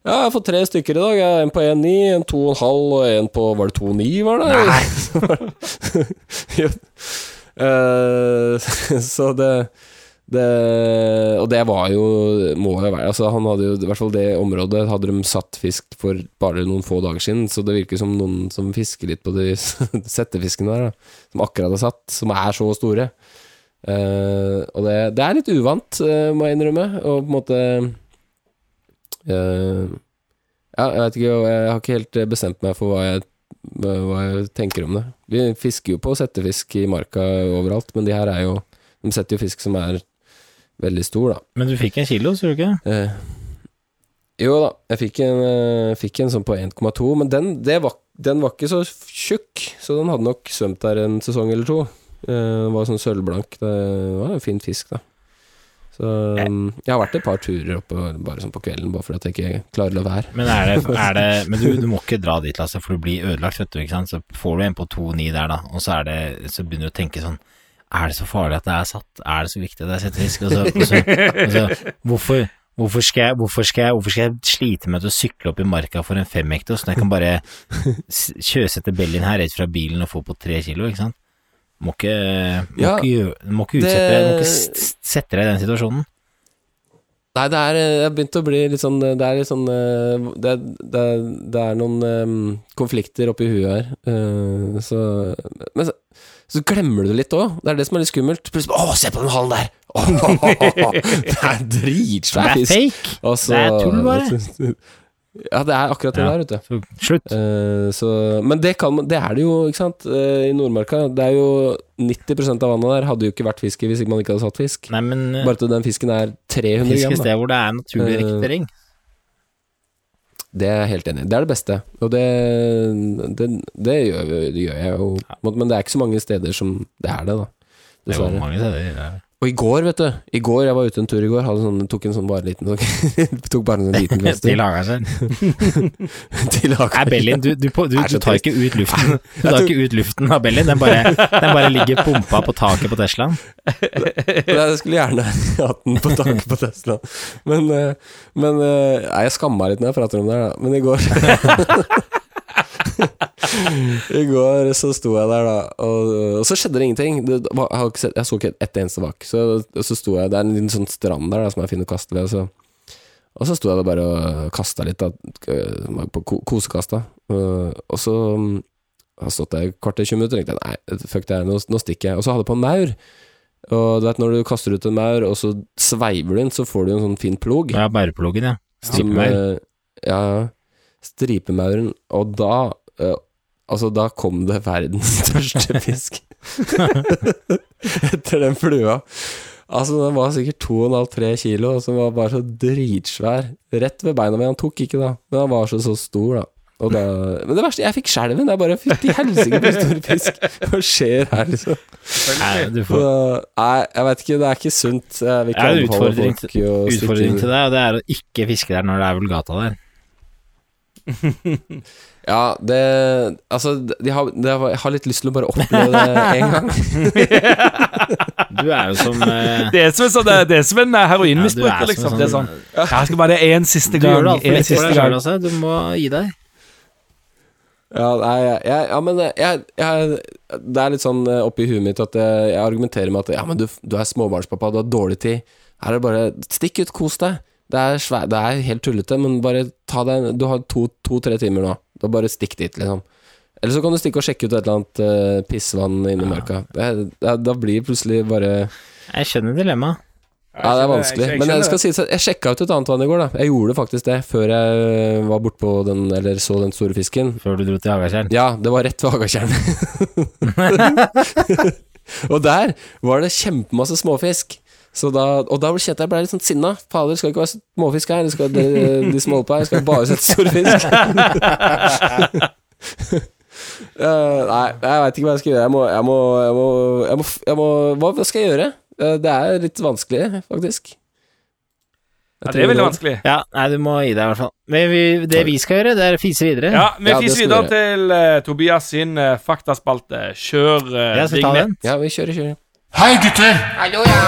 ja, jeg har fått tre stykker i dag. En på 1,9, en 2,5 og en på Var det 2,9, var det? Nei! ja. uh, så det det, og det var jo Må jo være Altså Han hadde jo I hvert fall det området hadde de satt fisk for bare noen få dager siden, så det virker som noen som fisker litt på de settefiskene der, da, som akkurat har satt, som er så store. Eh, og det, det er litt uvant, uh, må jeg innrømme, og på en måte uh, Ja, jeg vet ikke, jeg har ikke helt bestemt meg for hva jeg, hva jeg tenker om det. Vi fisker jo på settefisk i marka overalt, men de her er jo De setter jo fisk som er veldig stor, da. Men du fikk en kilo, tror du ikke? Jo da, jeg fikk en, fikk en sånn på 1,2, men den, det var, den var ikke så tjukk, så den hadde nok svømt der en sesong eller to. Eh, Den var sånn sølvblank. Det var en fin fisk, da. Så um, jeg har vært et par turer oppe bare sånn på kvelden, bare fordi jeg ikke klarer å la være. Men er det, er det Men du, du må ikke dra dit, Lasse, for du blir ødelagt, vet du, ikke sant. Så får du en på 2,9 der, da, og så er det Så begynner du å tenke sånn Er det så farlig at det er satt? Er det så viktig at det er settefisk? Og så, og så, og så hvorfor Hvorfor skal, jeg, hvorfor, skal jeg, hvorfor skal jeg slite med å sykle opp i marka for en femhektos når jeg kan bare kjøsette bellyen her rett fra bilen og få på tre kilo, ikke sant? Må ikke, må Ja, ikke, må ikke utsette deg, må ikke sette deg i den situasjonen. Nei, det er Jeg har begynt å bli litt sånn Det er litt sånn eh, Det, det, det er noen um, konflikter oppi huet her. uh, Så Men så, så glemmer du det litt òg. Det er det som er litt skummelt. Plutselig Å, se på den halen der! Åh, det er Det er fake! Også, Det er tull, bare. Ja, det er akkurat det Ja. der, vet du. Så slutt. Uh, så, men det, kan, det er det jo, ikke sant. Uh, I Nordmarka. Det er jo 90 av vannet der hadde jo ikke vært fiske hvis ikke man ikke hadde satt fisk. Nei, men uh, Bare at den fisken er 300 fisk gram. et Da. sted hvor det er naturlig Eh, rekruttering. Det er jeg helt enig i. Det er det beste. Og det, det, det, gjør, gjør jeg jo. Men det er ikke så mange steder som det er det, da. Det er jo mange steder. ja. Og i går, vet du. I går, Jeg var ute en tur i går. Sånn, tok en sånn bare liten sånn, Tok bare en sånn liten glass Til sin. til Er Bellin, du, du, du, du tar ikke ut luften Du tar ikke ut luften av Bellin. den bare, den bare ligger pumpa på taket på Teslaen. Jeg skulle gjerne hatt den på taket på Tesla. Men, eh, men eh, jeg skammer meg litt når jeg prater om det her, da. Men i går I går så sto jeg der, da, og, og så skjedde det ingenting. Det, jeg, sett, jeg så ikke ett eneste vak. Så, så sto jeg Det er en liten sånn strand der da, som er fin å kaste ved. Så, og så sto jeg der bare og kasta litt, da, eh, på ko kosekasta. Og, og så jeg har jeg stått der et kvarter 20 minutter og tenkte nei, fuck det her, nå, nå stikker jeg. Og så hadde jeg på en maur. Og du vet når du kaster ut en maur, og så sveiver du den, så får du en sånn fin plog. Ja, bæreplogen, ja. Som, Stripemaur. eh, Ja, stripemauren. Og da uh, Altså, da kom det verdens største fisk. Etter den flua. Altså, den var sikkert 2,5-3 kilo, og som var bare så dritsvær. Rett ved beina mine. Han tok ikke, da. Men han var så, så stor, da. Og da men det verste, jeg fikk skjelven. Er bare Fytti helsike, på stor fisk. Hva skjer her, liksom? Nei, får nei, jeg vet ikke. Det er ikke sunt. Jeg vil ikke har en anbefale utfordring folk å stikke utfordring til deg, og det er å ikke fiske der når det er vulgata der. Ja, det Altså, de har, de har, jeg har litt lyst til å bare oppleve det en gang. Du er jo som eh, Det er som en, sånn, det er som en eh, heroinmisbruker, Ja, er liksom. Sånn, Det er sånn- sånn Jeg skal bare det én siste Du gang. gjør det altfor En for siste deg gang. sjøl. Du må gi deg. Ja, nei, jeg, ja men jeg, jeg, det er litt sånn eh, oppi huet mitt at jeg, jeg argumenterer med at Ja, men du, du er småbarnspappa, du har dårlig tid. Her er det bare Stikk ut, kos deg. Det er, svær, det er helt tullete, men bare ta deg Du har to-tre timer nå. Da bare stikk dit, liksom. Eller så kan du stikke og sjekke ut et eller annet uh, pissvann inni marka. Det, det, da blir plutselig bare Jeg skjønner dilemmaet. Ja, det er vanskelig. Men jeg skal si jeg sjekka ut et annet vann i går, da. Jeg gjorde faktisk det før jeg var bortpå den, eller så den store fisken. Før du dro til Hagatjern. Ja, det var rett ved Hagatjern. og der var det kjempemasse småfisk. Så da, og da ble jeg ble litt sånn sinna. Fader, skal ikke være småfisk her. Det skal, de, de som holder på her, skal bare sette storfisk. Eh, nei, jeg veit ikke hva jeg skal gjøre. Jeg må, jeg må, jeg må, jeg må, jeg må Hva skal jeg gjøre? Uh, det er litt vanskelig, faktisk. Ja, det er veldig vanskelig. Ja, nei, du må gi deg i hvert fall. Men vi, det vi skal gjøre, det er å fise videre. Ja, vi Ja, fiser videre vi til uh, Tobias sin uh, faktaspalte. Kjør uh. Ja, vi kjører, kjører. Hei gutter! Hallo, ja.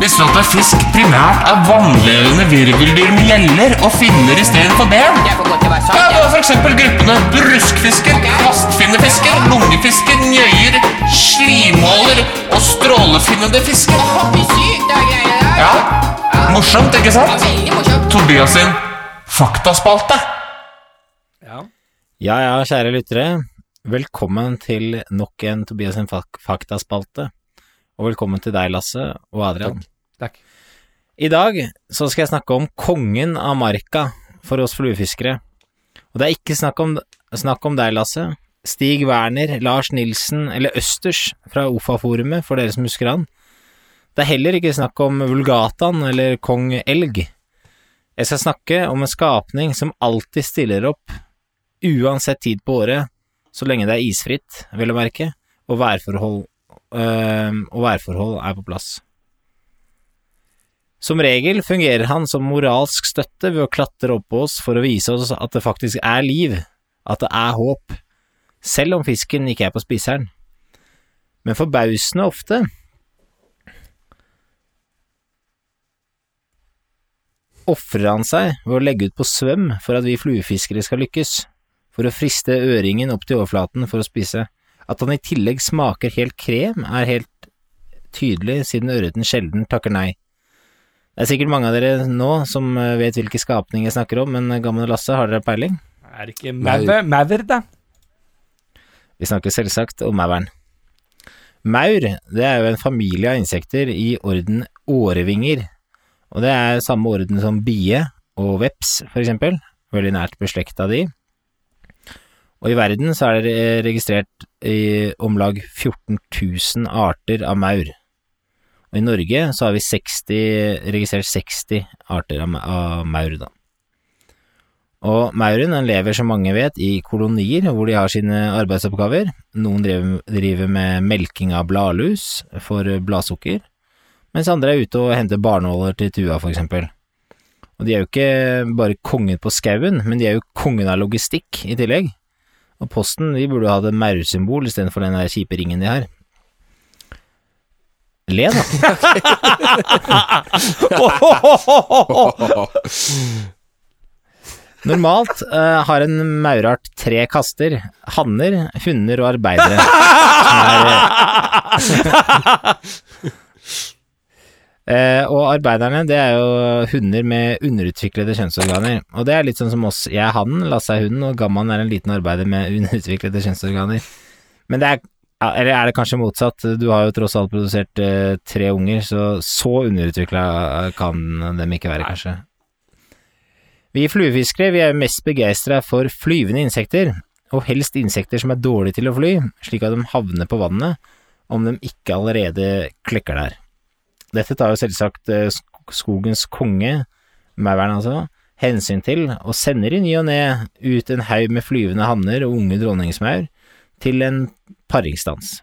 Visste du at fisk primært er vannlevende virveldyr med gjeller og finner istedenfor ben? Ja, det er for eksempel gruppene bruskfisker, kvastfinnefisker, lungefisker, njøyer, slimåler og strålefinnede fisker. Ja, morsomt, ikke sant? Morsomt. Tobias sin faktaspalte. Ja. Ja ja, kjære lyttere. Velkommen til nok en Tobias sin fak faktaspalte. Og velkommen til deg, Lasse og Adrian. Takk. I dag så skal jeg snakke om kongen av marka for oss fluefiskere. Og det er ikke snakk om, snakk om deg, Lasse. Stig Werner, Lars Nilsen eller Østers fra OFA-forumet, for dere som husker han. Det er heller ikke snakk om Vulgatan eller kong Elg. Jeg skal snakke om en skapning som alltid stiller opp, uansett tid på året, så lenge det er isfritt, vel å merke, og værforhold, og værforhold er på plass. Som regel fungerer han som moralsk støtte ved å klatre opp på oss for å vise oss at det faktisk er liv, at det er håp, selv om fisken ikke er på spiseren. Men forbausende ofte ofrer han seg ved å legge ut på svøm for at vi fluefiskere skal lykkes, for å friste øringen opp til overflaten for å spise. At han i tillegg smaker helt krem, er helt tydelig, siden ørreten sjelden takker nei. Det er sikkert mange av dere nå som eh, vet hvilke skapninger jeg snakker om, men eh, gamle Lasse, har dere peiling? Er det ikke maur, maur da? Vi snakker selvsagt om mauren. Maur, det er jo en familie av insekter i orden årevinger, og det er samme orden som bie og veps, for eksempel, veldig nært beslekta de. Og i verden så er det registrert i om lag 14 000 arter av maur. Og i Norge så har vi 60, registrert 60 arter av, av maur, da. Og mauren den lever, som mange vet, i kolonier hvor de har sine arbeidsoppgaver. Noen driver, driver med melking av bladlus for bladsukker, mens andre er ute og henter barnåler til tua, for eksempel. Og de er jo ikke bare kongen på skauen, men de er jo kongen av logistikk i tillegg. Og Posten de burde ha et maursymbol istedenfor den der kjipe ringen de har. Le, da. Normalt uh, har en maurart tre kaster, hanner, hunder og arbeidere. Som er, eh, og arbeiderne, det er jo hunder med underutviklede kjønnsorganer. Og det er litt sånn som oss. Jeg er hannen, Lasse er hunden, og Gamman er en liten arbeider med underutviklede kjønnsorganer. Men det er eller er det kanskje motsatt? Du har jo tross alt produsert eh, tre unger, så så underutvikla kan dem ikke være, kanskje. Vi fluefiskere vi er mest begeistra for flyvende insekter, og helst insekter som er dårlige til å fly, slik at de havner på vannet om de ikke allerede klekker der. Dette tar jo selvsagt eh, skogens konge, mauren altså, hensyn til, og sender i ny og ne ut en haug med flyvende hanner og unge dronningsmaur til en paringsdans.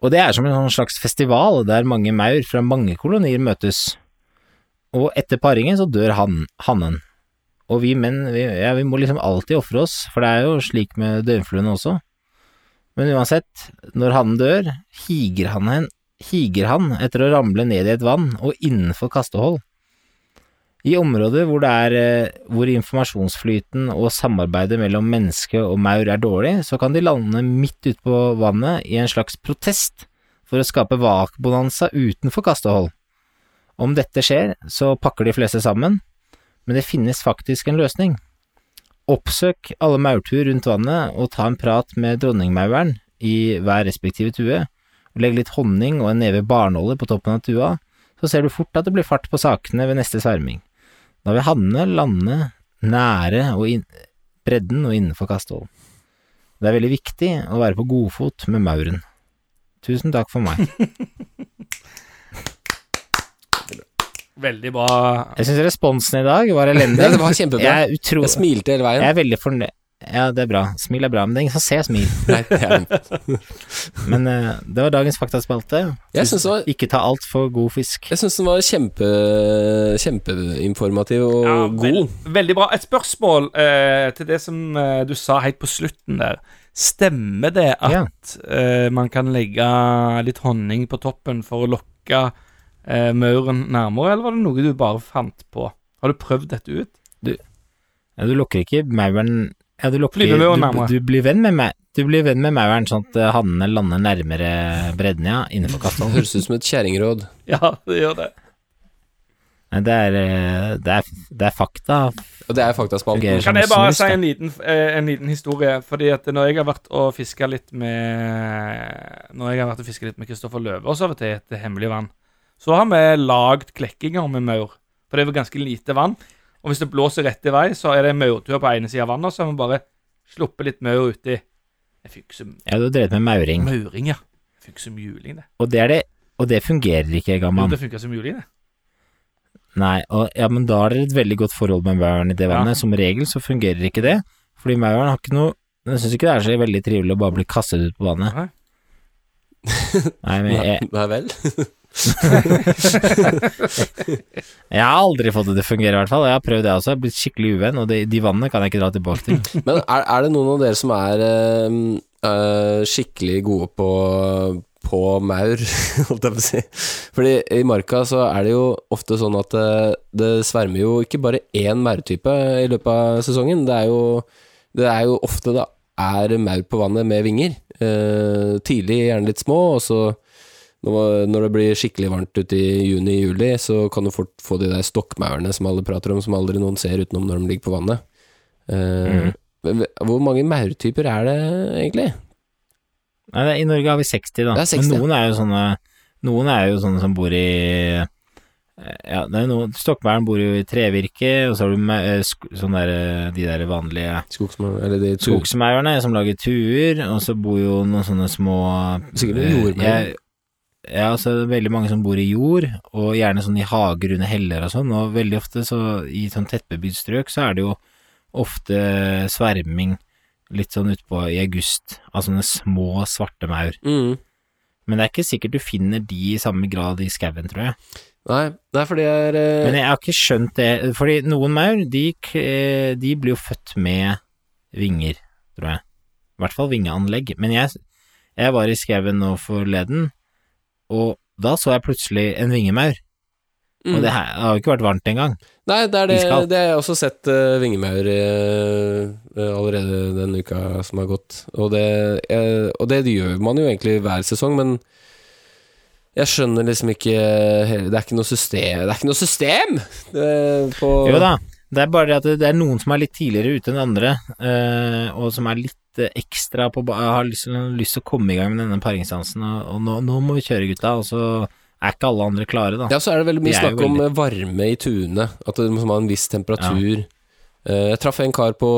Og det er som en sånn slags festival der mange maur fra mange kolonier møtes. Og etter paringen så dør han, hannen. Og vi menn, vi, ja, vi må liksom alltid ofre oss, for det er jo slik med døgnfluene også. Men uansett, når hannen dør, higer han, hen, higer han etter å ramle ned i et vann og innenfor kastehold. I områder hvor, er, eh, hvor informasjonsflyten og samarbeidet mellom menneske og maur er dårlig, så kan de lande midt ute på vannet i en slags protest for å skape vakbonanza utenfor kastehold. Om dette skjer, så pakker de fleste sammen, men det finnes faktisk en løsning. Oppsøk alle maurtuer rundt vannet og ta en prat med dronningmauren i hver respektive tue, legg litt honning og en neve barnåler på toppen av tua, så ser du fort at det blir fart på sakene ved neste sverming. Da vil hannene lande nære og inn, bredden og innenfor kastehold. Det er veldig viktig å være på godfot med mauren. Tusen takk for meg. Veldig bra. Jeg syns responsen i dag var elendig. Ja, det var kjempebra. Jeg utro... Jeg smilte hele veien. jeg er veldig fornøyd. Ja, det er bra. Smil er bra, men det er ingen som ser smil. Nei, det er- Men uh, det var dagens faktaspalte. Jeg syns det var Ikke ta altfor god fisk. Jeg syns den var kjempe kjempeinformativ og Ja, god. Veld, veldig bra. Et spørsmål uh, til det som uh, du sa helt på slutten der. Stemmer det at Ja. eh, man kan legge litt honning på toppen for å lokke eh, mauren nærmere, eller var det noe du bare fant på? Har du prøvd dette ut? Ja, du lokker ikke mauren ja, du, lokker, du, du blir venn med meg. Du blir venn med mauren sånn at eh, hannene lander nærmere bredden, ja, innenfor kastehold. Høres ut som et kjerringråd. Ja, det gjør det. Nei, det er, eh, det er, det er fakta. Og det er faktaspalten. Kan jeg bare si en liten, eh, en liten historie? Fordi at når jeg har vært og fiska litt med Når jeg har vært og fiska litt med Kristoffer Løvaas av og til etter hemmelig vann, så har vi lagd klekkinger med maur. For det er jo ganske lite vann. Og hvis det blåser rett i vei, så er det maurtur på ene sida av vannet, så har vi bare sluppet litt maur uti. Jeg fikk som Ja, du har drevet med mauring. mauring, ja. Fikk funker som juling, det. Og det er det Og det fungerer ikke, Jo, gammal. det funker som juling, det. Nei, og, ja, men da har dere et veldig godt forhold med mauren i det Ja. vannet. Som regel så fungerer ikke det, fordi mauren har ikke noe Den syns ikke det er så veldig trivelig å bare bli kastet ut på vannet. Nei. Nei, men jeg, Nei vel? jeg har aldri fått det til å fungere, i hvert fall. Jeg har prøvd det også, jeg har blitt skikkelig uvenn, og de, de vannene kan jeg ikke dra tilbake til. Men er, er det noen av dere som er øh, øh, skikkelig gode på på maur, holdt jeg på å si. Fordi i marka så er det jo ofte sånn at det, det svermer jo ikke bare én maurtype i løpet av sesongen. Det er jo, det er jo ofte da er maur på vannet med vinger. Uh, tidlig gjerne litt små, og så når, det blir skikkelig varmt ute i juni-juli, så kan du fort få de der stokkmaurene som alle prater om, som aldri noen ser utenom når de ligger på vannet. Uh, mm. Hvor mange maurtyper er det egentlig? Nei, I Norge har vi 60, da. Er 60, Men noen er jo sånne Noen er jo sånne som bor i eh, Ja, det Stokkmauren bor jo i trevirke, og så har du eh, sånn der, de der vanlige de skogsmaurene som lager tuer, og så bor jo noen sånne små Sikkert eh, jordmaur. altså Ja, så er det veldig mange som bor i jord, og gjerne sånn i hager under heller og sånn, og veldig ofte så i sånn tettbebygd strøk så er det jo ofte sverming litt sånn utpå i august av sånne små svarte maur. mm. Men det er ikke sikkert du finner de i samme grad i skauen, tror jeg. Nei, nei, for det er eh, Men jeg har ikke skjønt det, fordi noen maur, de, de blir jo født med vinger, tror jeg. I hvert fall vingeanlegg. Men jeg, jeg var i skauen nå forleden, og da så jeg plutselig en vingemaur. mm. Og det her det har jo ikke vært varmt engang. Nei, det er det, det har jeg også sett uh, vingemaur eh, allerede den uka som har gått. Og det, uh, og det gjør man jo egentlig hver sesong, men jeg skjønner liksom ikke Det er ikke noe system Det er ikke noe system på Jo da, det er bare det at det- det er noen som er litt tidligere ute enn andre, eh, og som er litt eh, ekstra på Jeg har lyst, lyst til å komme i gang med denne paringsdansen, og, og nå, nå må vi kjøre, gutta, og så er ikke alle andre klare, da. Ja, så er det veldig mye De snakk om eh, varme i tunet. At det må ha en viss temperatur. Ja. jeg traff en kar på,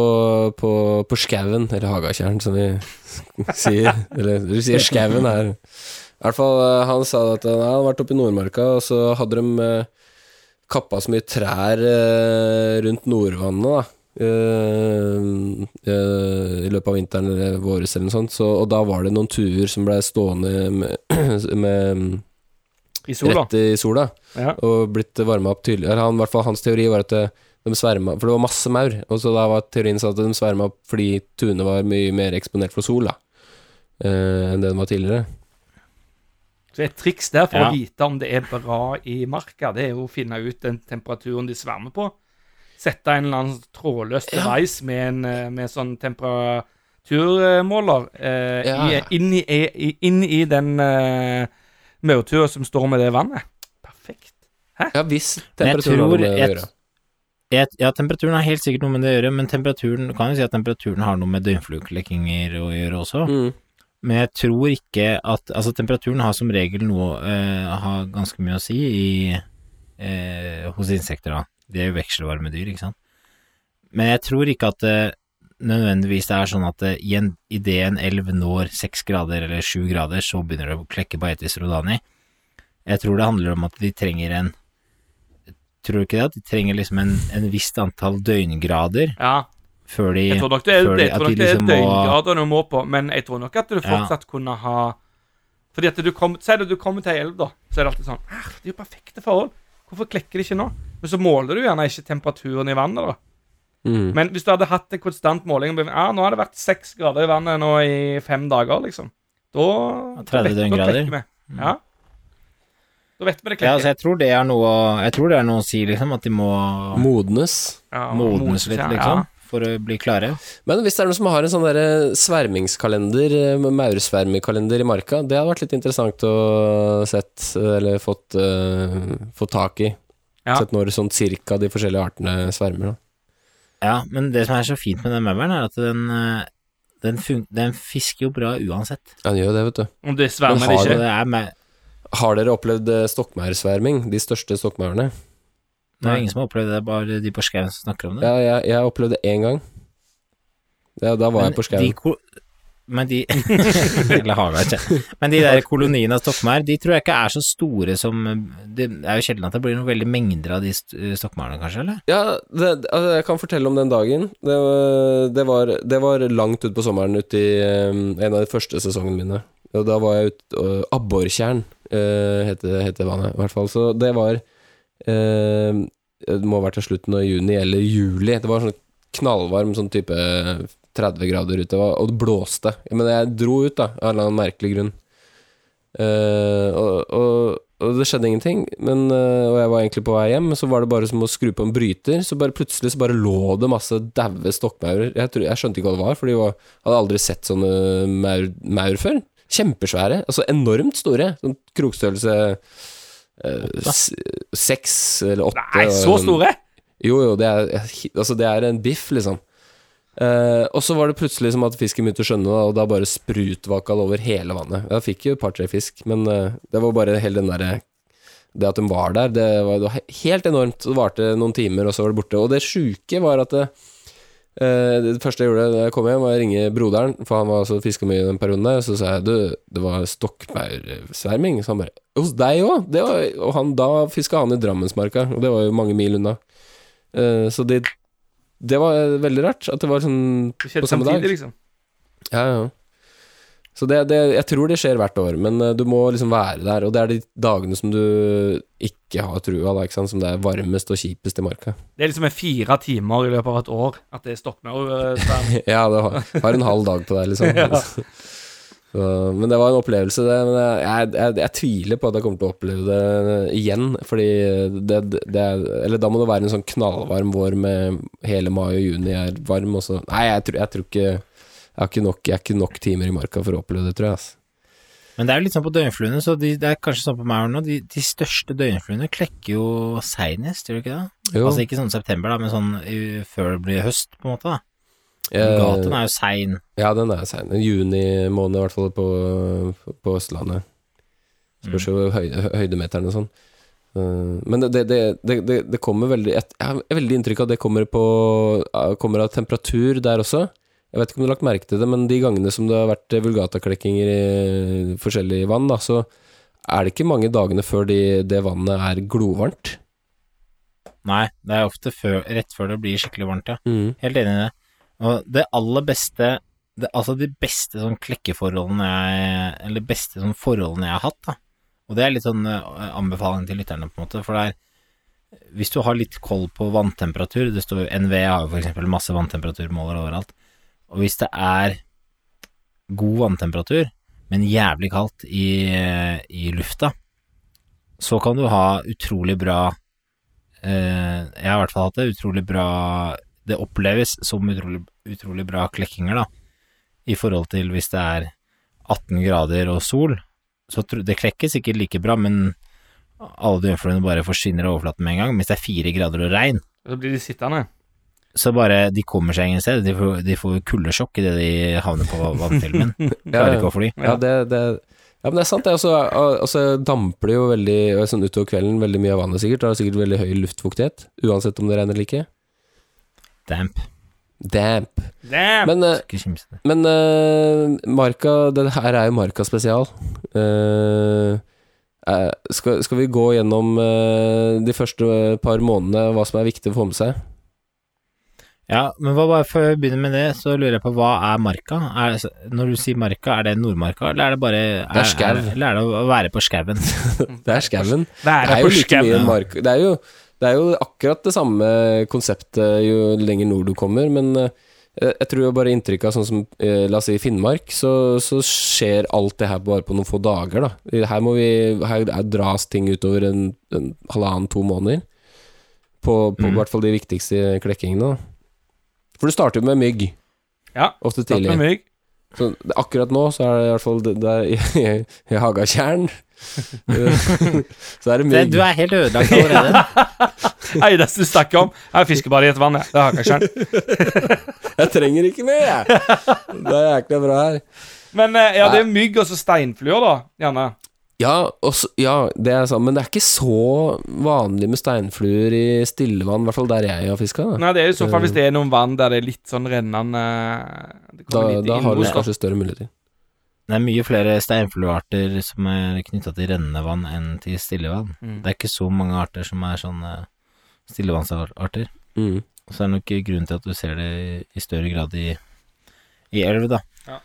på, på skauen, eller Hagatjern, som vi sier. Eller du sier skauen her. I hvert fall, eh, han sa at han hadde vært oppe i Nordmarka, og så hadde de eh, kappa så mye trær eh, rundt Nordvannet, da. Eh, uh, I løpet av vinteren eller våres eller noe sånt. Så, og da var det noen tuer som ble stående med, med I sola. rett i sola Ja. og blitt varma opp tydelig. Han, hvert fall hans teori var at det, de sverma For det var masse maur, og så da var teorien sånn at de sverma opp fordi tuene var mye mer eksponert for sol da eh, enn det de var tidligere. Så et triks der for Ja. å vite om det er bra i marka, det er jo å finne ut den temperaturen de svermer på. Sette en eller annen trådløs device med en eh, med sånn temperaturmåler eh, Ja. i, inn, i, inn i den eh, maurtua som står med det vannet. Perfekt. Ja, hvis temperaturen har noe med det å et- gjøre. Ja, temperaturen har helt sikkert noe med det å gjøre, men temperaturen kan jo si at temperaturen har noe med døgnflueklekkinger å gjøre også. Mm. Men jeg tror ikke at Altså, temperaturen har som regel noe eh, Har ganske mye å si i eh, hos insekter, da. De er jo vekselvarme dyr, ikke sant. Men jeg tror ikke at det nødvendigvis det er sånn at det, i en, idet en elv når seks grader eller sju grader, så begynner det å klekke på Etis rodani. Jeg tror det handler om at de trenger en Tror du ikke det? At de trenger liksom en, en visst antall døgngrader Ja, før de jeg tror nok det er, de- nok de det er liksom døgngrader du må på, men jeg tror nok at du Ja. fortsatt kunne ha Fordi at du kom, Si du kommer til ei elv, da, så er det alltid sånn «Ah, Det er jo perfekte forhold. Hvorfor klekker det ikke nå? Men så måler du gjerne ikke temperaturen i vannet, da. Mm. Men hvis du hadde hatt en konstant måling Ja, nå har det vært seks grader i vannet nå i fem dager, liksom. Da, ja, 30 vet- da døgngrader. Ja. Da vet vi det Ja, altså jeg tror det er noe Jeg tror det er noe å si, liksom, at de må Modnes. Ja, modnes litt, ja, liksom, for å bli klare. Men hvis det er noen som har en sånn der svermingskalender, eh, maursvermekalender i marka, det hadde vært litt interessant å sett, eller fått, uh, fått tak i. Ja. Sett når sånn cirka de forskjellige artene svermer. Da. Ja, men det som er så fint med den mauren, er at den eh, den, fun den fisker jo bra uansett. Ja, den gjør det, vet du. Om det svermer har ikke. det er, Har dere opplevd eh, stokkmaursverming? De største stokkmaurene? det er ingen som har opplevd det, bare de på skauen som snakker om det. Ja, jeg, jeg opplevde det én gang. Ja, da var jeg på skauen. Men de Eller haga, ikke. Men de der koloniene av stokkmaur, de tror jeg ikke er så store som Det er jo sjelden at det blir noen veldig mengder av de st- stokkmaurene, kanskje, eller? Ja, det, altså, jeg kan fortelle om den dagen. Det, var- det, var, det var langt utpå sommeren, ute i eh, en av de første sesongene mine. Og da var jeg ute uh, Abbortjern uh, heter, heter vannet, i hvert fall. Så det var uh, Det må ha vært til slutten av juni eller juli. Det var sånn knallvarm sånn type 30 grader ute, og det blåste. Men jeg dro ut, da, av en eller annen merkelig grunn. Uh, og, og, og det skjedde ingenting, men, uh, og jeg var egentlig på vei hjem, men så var det bare som å skru på en bryter, så bare plutselig så bare lå det masse daue stokkmaurer. Jeg, tror- jeg skjønte ikke hva det var, for var, hadde aldri sett sånne maur, maur før. Kjempesvære, altså enormt store. Sånn krokstørrelse eh, seks eller åtte. Nei, så store? jo, jo, det er, altså, det er en biff, liksom. Eh, og så var det plutselig som at fisken begynte å skjønne det, og da bare sprutvaka det over hele vannet. Jeg fikk jo et par-tre fisk, men uh, det var bare hele den derre Det at de var der, det var, det var helt enormt. Det varte noen timer, og så var det borte. Og det sjuke var at det, uh, det første jeg gjorde da jeg kom hjem, var å ringe broderen, for han var også fiska mye i den perioden der. Så sa jeg du, det var stokkmaursverming. Så han bare Hos deg òg? Og han, da fiska han i Drammensmarka, og det var jo mange mil unna. Eh, så det, det var veldig rart at det var sånn på samme dag. samtidig, liksom. Ja, ja. Så det, det, jeg tror det skjer hvert år, men eh, du må liksom være der. Og det er de dagene som du ikke har trua, da, ikke sant? som det er varmest og kjipest i marka. Det er liksom en fire timer i løpet av et år at det stokkmaur eh. Ja, det har, har en halv dag på deg, liksom. Så, men det var en opplevelse, det. Men jeg, jeg, jeg, tviler på at jeg kommer til å oppleve det igjen. Fordi det, det er Eller da må det være en sånn knallvarm vår med hele mai og juni er varm, og så Nei, jeg tror, jeg tror ikke jeg har ikke nok, jeg har ikke nok timer i marka for å oppleve det, tror jeg. Altså. Men det er jo litt sånn på døgnfluene, så de, det er kanskje sånn på meg nå. De, de største døgnfluene klekker jo seinest, gjør de ikke det? Jo. Altså ikke sånn september, da, men sånn før det blir høst, på en måte. da. Eh, Gaten er jo sein. Ja, den er sein. Juni måned, i hvert fall på, på Østlandet. Spørs jo høy, høydemeteren og sånn. Eh, men det, det, det, det, kommer veldig Jeg har veldig inntrykk av at det kommer, på, kommer av temperatur der også. Jeg vet ikke om du har lagt merke til det, men de gangene som det har vært eh, vulgataklekkinger i forskjellig vann, da, så er det ikke mange dagene før de, det vannet er glovarmt. Nei, det er ofte før, rett før det blir skikkelig varmt, ja. Mm. Helt enig i det. Og det aller beste det, Altså de beste sånn klekkeforholdene jeg Eller beste sånn forholdene jeg har hatt, da. Og det er litt sånn eh, anbefaling til lytterne, på en måte. For det er Hvis du har litt koll på vanntemperatur Det står jo NVE har jo eksempel masse vanntemperaturmåler overalt. Og hvis det er god vanntemperatur, men jævlig kaldt i, i lufta, så kan du ha utrolig bra eh, Jeg har i hvert fall hatt det utrolig bra Det oppleves som utrolig, utrolig bra klekkinger, da, i forhold til hvis det er 18 grader og sol. Så det klekker sikkert like bra, men alle døgnfluene bare forsvinner av overflaten med en gang. Hvis det er fire grader og regn, Så blir de sittende. så bare De kommer seg ingen sted. De får, de får kuldesjokk idet de havner på vannfilmen. Klarer ikke å fly. Ja, det, det, ja, men det er sant, det. Og så og damper det jo veldig sånn utover kvelden veldig mye av vannet, sikkert. Det har sikkert veldig høy luftfuktighet, uansett om det regner eller ikke. Damp. Damp. Damp. Men, det. men uh, Marka Det her er jo Marka spesial. Uh, eh, skal, skal vi gå gjennom de første par månedene, hva som er viktig å få med seg? Ja, men hva bare før vi begynner med det, så lurer jeg på hva er marka? Er, når du sier marka, er det Nordmarka, eller er det bare Det er skau. Eller er det å være på skauen? Det er skauen. Det det er jo like mye marka Det er jo, det er jo akkurat det samme konseptet jo lenger nord du kommer, men eh, jeg tror jo bare inntrykket av sånn som eh, La oss si Finnmark, så, så skjer alt det her bare på noen få dager, da. Her må vi Her er- dras ting utover en, en halvannen-to måneder. På, på i Mm. hvert fall de viktigste klekkingene, da. For du starter jo med mygg, Ja, ofte tidlig. med mygg. Så akkurat nå så er det i hvert fall det, det er i, i Hagatjern. så er det mye du er helt ødelagt allerede. Eneste du snakker om, er bare i et vann. Det har jeg ikke skjønt. Jeg trenger ikke mer, jeg. Det er jækla bra her. Men eh, ja, det er mygg og så steinfluer, da. Gjerne. Ja, også, ja, det er sant, men det er ikke så vanlig med steinfluer i stillevann, i hvert fall der jeg har fiska. Nei, det er i så fall hvis det er noen vann der det er litt sånn rennende det da, litt da har du kanskje større muligheter. Det er mye flere steinfluearter som er knytta til rennende vann enn til stillevann. Mm. Det er ikke så mange arter som er sånne stillevannsarter. Mm. Og så er det nok grunnen til at du ser det i større grad i, i elv, da. Ja.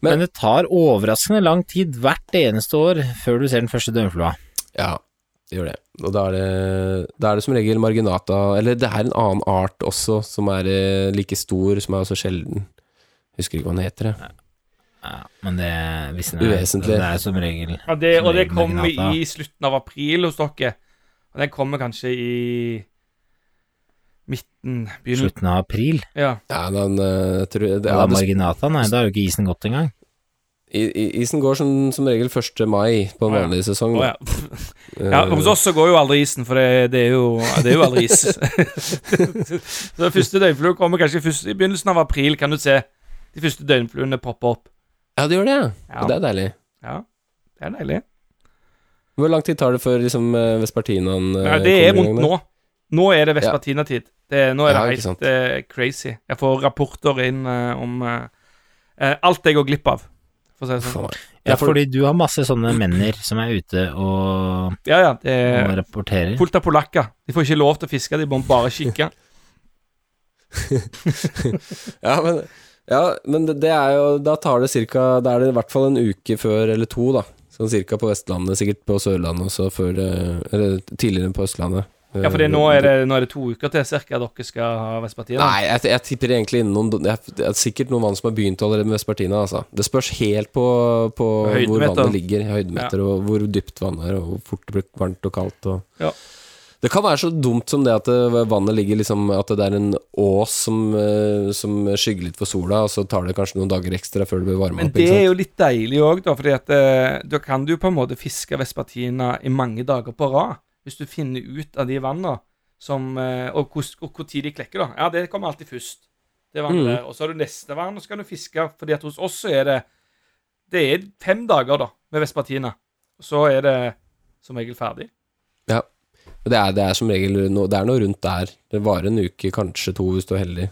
Men- Men, det tar overraskende lang tid hvert eneste år før du ser den første døgnflua. Ja, det gjør det. Og da er det, da er det som regel marginata Eller det er en annen art også som er eh, like stor, som er også sjelden. Husker ikke hva den heter. jeg. Ja, men det, er, Uvesentlig. det er som regel Ja, det, som og det kommer i slutten av april hos dere. Og den kommer kanskje i midten Begynner slutten av april. Ja. Ja, den eh, jeg det, Ja, det, marginata, nei, da er jo ikke isen gått engang. i, i- Isen går som, som regel 1. mai på en vanlig sesong. Oh, ja. Ja. Hos oss så går jo aldri isen, for det, det, er, jo, det er jo aldri is. så første døgnflue kommer kanskje først, i begynnelsen av april, kan du se. De første døgnfluene popper opp. Ja, det gjør det, ja. Ja. Det er deilig. Ja, det er deilig. Hvor lang tid tar det før liksom, eh, vespertinaen eh, Ja, det er der? nå. Nå er det Vespertina-tid. nå er det ja, helt uh, crazy. Jeg får rapporter inn uh, om eh, eh, alt jeg går glipp av, for å si det sånn. Ja, Ja, fordi du har masse sånne menner som er ute og, Ja, ja. Det er rapporterer. fullt av polakker. De får ikke lov til å fiske, de må bare kikke. Ja, men, ja, men det, det er jo Da tar det cirka Da er det i hvert fall en uke før, eller to, da. Sånn cirka på Vestlandet, sikkert på Sørlandet også, før det Eller tidligere på Østlandet. Ja, fordi nå det, nå er det to uker til cirka dere skal ha vespertina. Nei, jeg, jeg tipper egentlig innen noen jeg, Det er sikkert noen vann som har begynt allerede med Vespertina, altså. Det spørs helt på, på hvor vannet ligger, høydemeter, og hvor dypt vannet er, og hvor fort det blir varmt og kaldt. Og. Ja. Det kan være så dumt som det at vannet ligger liksom At det er en ås som, eh, som skygger litt for sola, og så tar det kanskje noen dager ekstra før det blir varma Men det er jo litt deilig òg, da, fordi at eh, da kan du på en måte fiske vespertina i mange dager på rad. Hvis du finner ut av de vannene som eh, Og hvor- tid de klekker, da. Ja, det kommer alltid først. Det vannet Mm. Og så har du neste vann, og så kan du fiske. fordi at hos oss så er det Det er fem dager, da, med vespertina. Og så er det som regel ferdig. Det er, det er som regel noe, Det er noe rundt der. Det varer en uke, kanskje to, hvis du er heldig.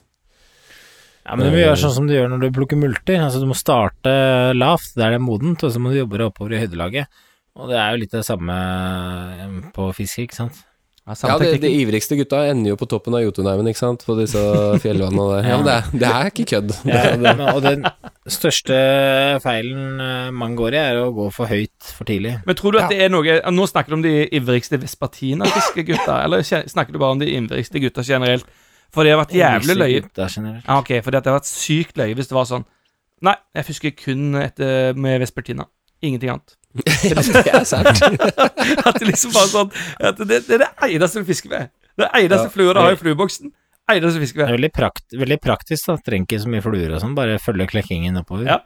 Ja, men du må gjøre sånn som du gjør når du plukker multer. Altså, du må starte lavt der det er modent, og så må du jobbe deg oppover i høydelaget. Og det er jo litt det samme eh, på fiske, ikke sant? Ja, Ja, de, de ivrigste gutta ender jo på toppen av Jotunheimen, ikke sant, på disse fjellvannene der. Ja, det er, det er ikke kødd. Ja, og den største feilen eh, man går i, er å gå for høyt for tidlig. Men tror du at det er noe Nå snakker du om de ivrigste Vespertina-fiskegutta, eller snakker du bare om de ivrigste gutta generelt? For det har vært jævlig løye. Gutta generelt. Ja, ok, for det har vært sykt løye hvis det var sånn Nei, jeg fisker kun etter med Vespertina. Ingenting annet. Ja, det er sant. At det liksom bare sånn at det, det er det eneste du fisker med. Det eneste Ja. flua du har i flueboksen. Eneste du fisker Det med. er veldig, prakt, veldig praktisk, da. Trenger ikke så mye fluer og sånn, bare følge klekkingen oppover. Ja.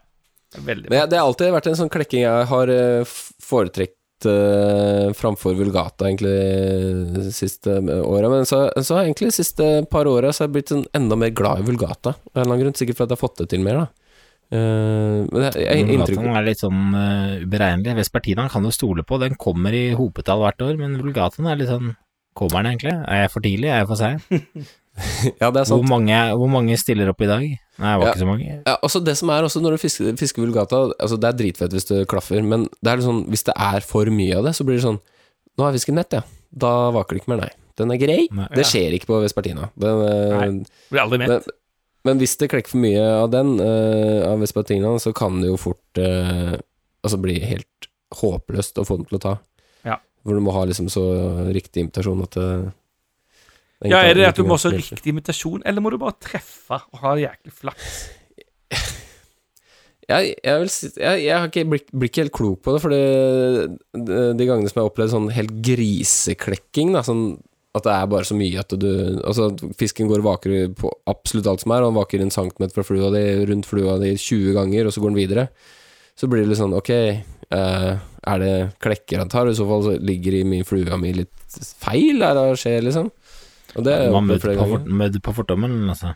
Veldig Men jeg, det har alltid vært en sånn klekking jeg har eh, foretrekt eh, framfor vulgata, egentlig, de siste åra. Men så, så har egentlig de siste par åra så har jeg blitt sånn enda mer glad i vulgata. Av en eller annen grunn. Sikkert fordi jeg har fått det til mer, da. Eh, men jeg, jeg, jeg inntrykk Vulgataen er litt sånn uh, uberegnelig. Vespertinaen kan du stole på, den kommer i hopetall hvert år, men vulgataen er litt sånn Kommer den egentlig? Er jeg for tidlig? Er jeg for sein? Ja, det er Hvor, sant. mange, hvor mange stiller opp i dag? Nei, det var Ja. ikke så mange. Ja, også det som er også når du fisker, fisker vulgata altså Det er dritfett hvis det klaffer, men det er sånn, hvis det er for mye av det, så blir det sånn Nå har jeg fisket nett, ja. Da vaker det ikke mer, nei. Den er grei. Nei. Det skjer ikke på Vespertina. Den, eh, Nei. Blir aldri med. Men, hvis det klekker for mye av den, uh, av Vespertina, så kan det jo fort uh, altså bli helt håpløst å få den til å ta. Ja. Hvor du må ha liksom så riktig imitasjon at det, det Ja, er det at du må ha så riktig imitasjon, eller må du bare treffe og ha jæklig flaks? Jeg, jeg, vil jeg, jeg har ikke blir, blir, ikke helt klok på det, for de, de gangene som jeg har opplevd sånn helt griseklekking, da, sånn at det er bare så mye at du Altså, fisken går og vaker på absolutt alt som er, og han vaker en centimeter fra flua di, rundt flua di 20 ganger, og så går han videre. Så blir det litt sånn, ok, eh, er det klekker han tar? I så fall så ligger i min flua mi litt feil, er det skjer, liksom? Og det er Man møter på, mødd på fortommen, altså.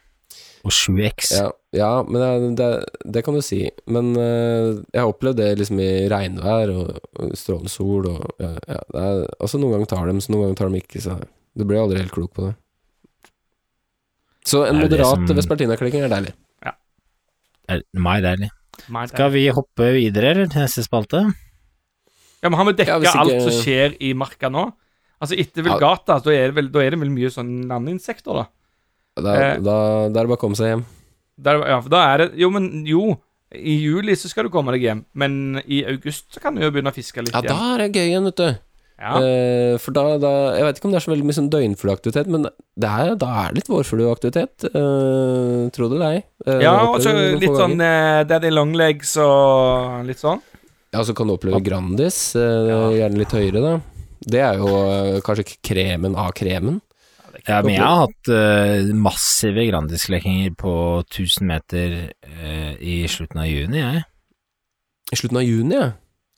Og 7X. Ja, ja men det, det, det kan du si. Men uh, jeg har opplevd det liksom i regnvær og, og strålende sol og ja, ja, det er, Altså noen ganger tar dem, så noen ganger tar dem ikke, så du blir aldri helt klok på det. Så en Det er det moderat som- vespertinaklekking er deilig. Ja. Er meg deilig. Det- Skal vi hoppe videre, eller til neste spalte? Ja, men har vi dekka Ja, ikke- alt som skjer i marka nå? Altså Etter Ja. Da, er det vel, da er det vel mye sånn landinsekter, da? Da, Eh. da, da er det bare å komme seg hjem. Der, ja, for da er det Jo, men jo. I juli så skal du komme deg hjem, men i august så kan du jo begynne å fiske litt Ja, da er det gøy igjen, vet du. Ja. Eh, for da, da Jeg vet ikke om det er så veldig mye sånn døgnflueaktivitet, men det er, da er det litt vårflueaktivitet. Uh, tro det eller ei. Uh, ja, og så noen litt sånn uh, Daddy Longlegs og litt sånn. Ja, så kan du oppleve Grandis, Uh, gjerne litt høyere, da. Det er jo kanskje ikke kremen av kremen. Ja, men jeg har hatt uh, massive Grandis-lekinger på 1000 meter uh, i slutten av juni, jeg. I slutten av juni, ja.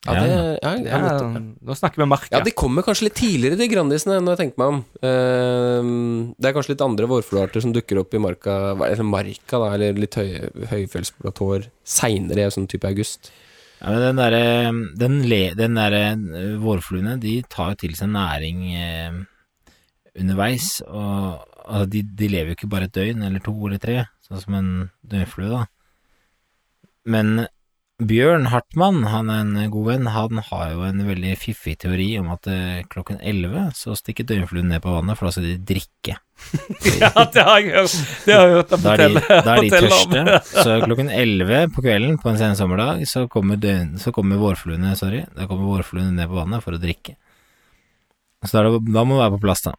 Ja, Ja. det, er, ja, nå snakker vi marka. ja, de kommer kanskje litt tidligere, de Grandisene, enn jeg tenker meg om. Uh, det er kanskje litt andre vårfluearter som dukker opp i marka, eller marka, da, eller litt høy, høyfjellsplatåer seinere, sånn type august. Ja, men den derre den, le- den derre eh, vårfluene, de tar jo til seg næring eh, underveis, og altså, de, de lever jo ikke bare et døgn eller to eller tre, sånn som en døgnflue, da. Men Bjørn Hartmann, han er en god venn, han har jo en veldig fiffig teori om at eh, klokken elleve så stikker døgnfluen ned på vannet, for da skal de drikke. ja, det har jeg hørt. Det har jeg hørt deg Da er de, fortelle, da er de tørste. Så klokken 11 på kvelden på en sen sommerdag, så kommer, døgn, så kommer vårfluene, sorry, da kommer vårfluene ned på vannet for å drikke. Så da, da må du være på plass, da.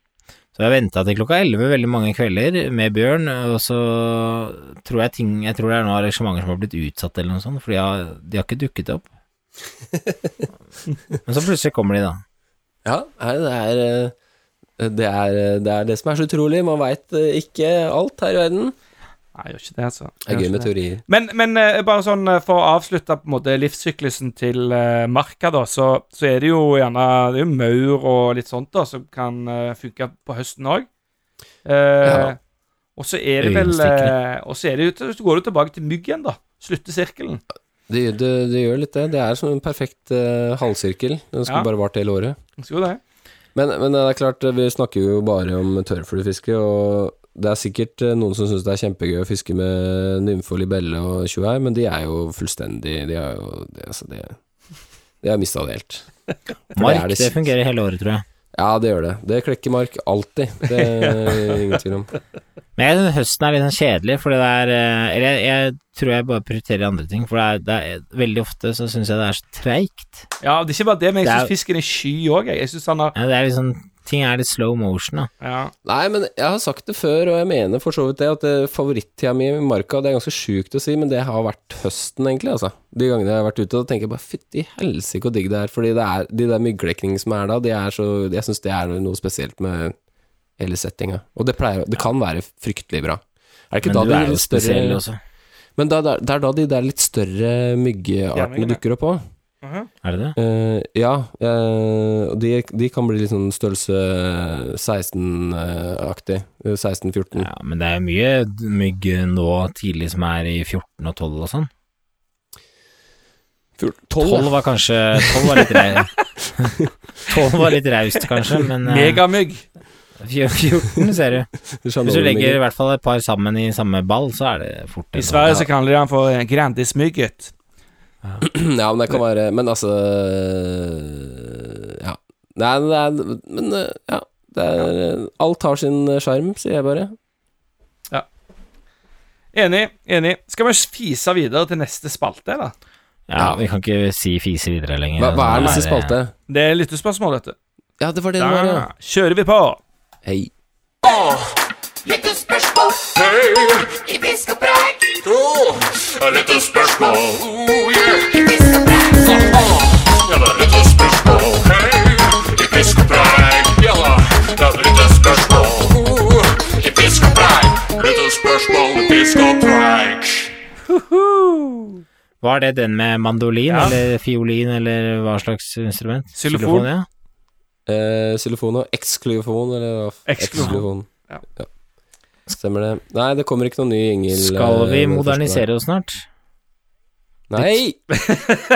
Så jeg venta til klokka 11 veldig mange kvelder med Bjørn, og så tror jeg ting Jeg tror det er noen arrangementer som har blitt utsatt eller noe sånt, for de har, de har ikke dukket opp. Men så plutselig kommer de, da. Ja, det er eh, det er, eh, det er det som er så utrolig. Man veit ikke alt her i verden. Nei, jeg gjør ikke det, altså. Er Jeg gøy med teorier. Men, men eh, bare sånn eh, for å avslutte på en måte livssyklusen til eh, marka, da, så, så er det jo gjerne Det er jo maur og litt sånt da som kan uh, funke på høsten òg. Ja. Og så er det vel eh, Og så er det jo så går du tilbake til mygg igjen, da. Slutte sirkelen. Det, det, det gjør litt det. Det er som en perfekt eh, halvsirkel. Den skulle Ja. bare vart hele året. Så jo det. Men, men det er klart, vi snakker jo bare om tørrfluefiske, og det er sikkert eh, noen som syns det er kjempegøy å fiske med nymfe og libelle og tjoei, men de er jo fullstendig De er jo det, altså, det, De har mista det helt. Mark, det det fungerer hele året, tror jeg. Ja, det gjør det. Det klekker mark alltid. Det er ingen tvil om. Men jeg synes høsten er litt sånn kjedelig, fordi det er eh, Eller jeg, jeg tror jeg bare prioriterer andre ting, for det er, det er veldig ofte så syns jeg det er så treigt. Ja, det er ikke bare det, men jeg syns fisken er sky òg, jeg. Jeg synes han har Ja, det er liksom Ting er litt slow motion, da. ja. Nei, men jeg har sagt det før, og jeg mener for så vidt det, at det- favorittida mi i marka Det er ganske sjukt å si, men det har vært høsten, egentlig, altså. De gangene jeg har vært ute, da tenker jeg bare fytti helsike hvor digg det er. Fordi det er de der mygglekningene som er da, de er så Jeg syns det er noe spesielt med hele settinga. Og det pleier Det kan være fryktelig bra. Er det ikke Men du er jo spesiell også. Men det er- det er da de der litt større myggeartene dukker opp òg. Er det det? Eh, ja, eh, de, de kan bli litt sånn størrelse 16-aktig. 16-14. Ja, men det er mye mygg nå tidlig som er i 14 og 12 og sånn. 12 var kanskje 12 var litt raust. 12 var litt raust, kanskje, men eh, Megamygg. 14 ser du. Hvis du legger i hvert fall et par sammen i samme ball, så er det fort I Sverige så kaller de han for Grandismygget. Ja, men det kan være Men altså Ja. Nei, det er Men ja. Det er, alt har sin sjarm, sier jeg bare. Ja. Enig, enig. Skal vi fise videre til neste spalte, eller? Ja, vi kan ikke si fise videre lenger. Hva, hva er neste spalte? Det er lyttespørsmål, dette. Ja, det var det det var, ja. Da kjører vi på. Hei. Lyttespørsmål. Hei! I fiskepreik. Oh, lyttespørsmål. Oh, yeah. I fiskepreik. Ja, det er lyttespørsmål. Hei! I fiskepreik. Ja da, det er lyttespørsmål. Oh, I Litt spørsmål, i fiskepreik. Var det den med mandolin Ja. eller fiolin eller hva slags instrument? Xylofon. ja. Eh, og eksklyfon, eller hva? Eksklyfon. Eksklyofon. Ja. Stemmer det. Nei, det kommer ikke noen ny jingle. Skal vi eh, med det modernisere oss snart? Nei!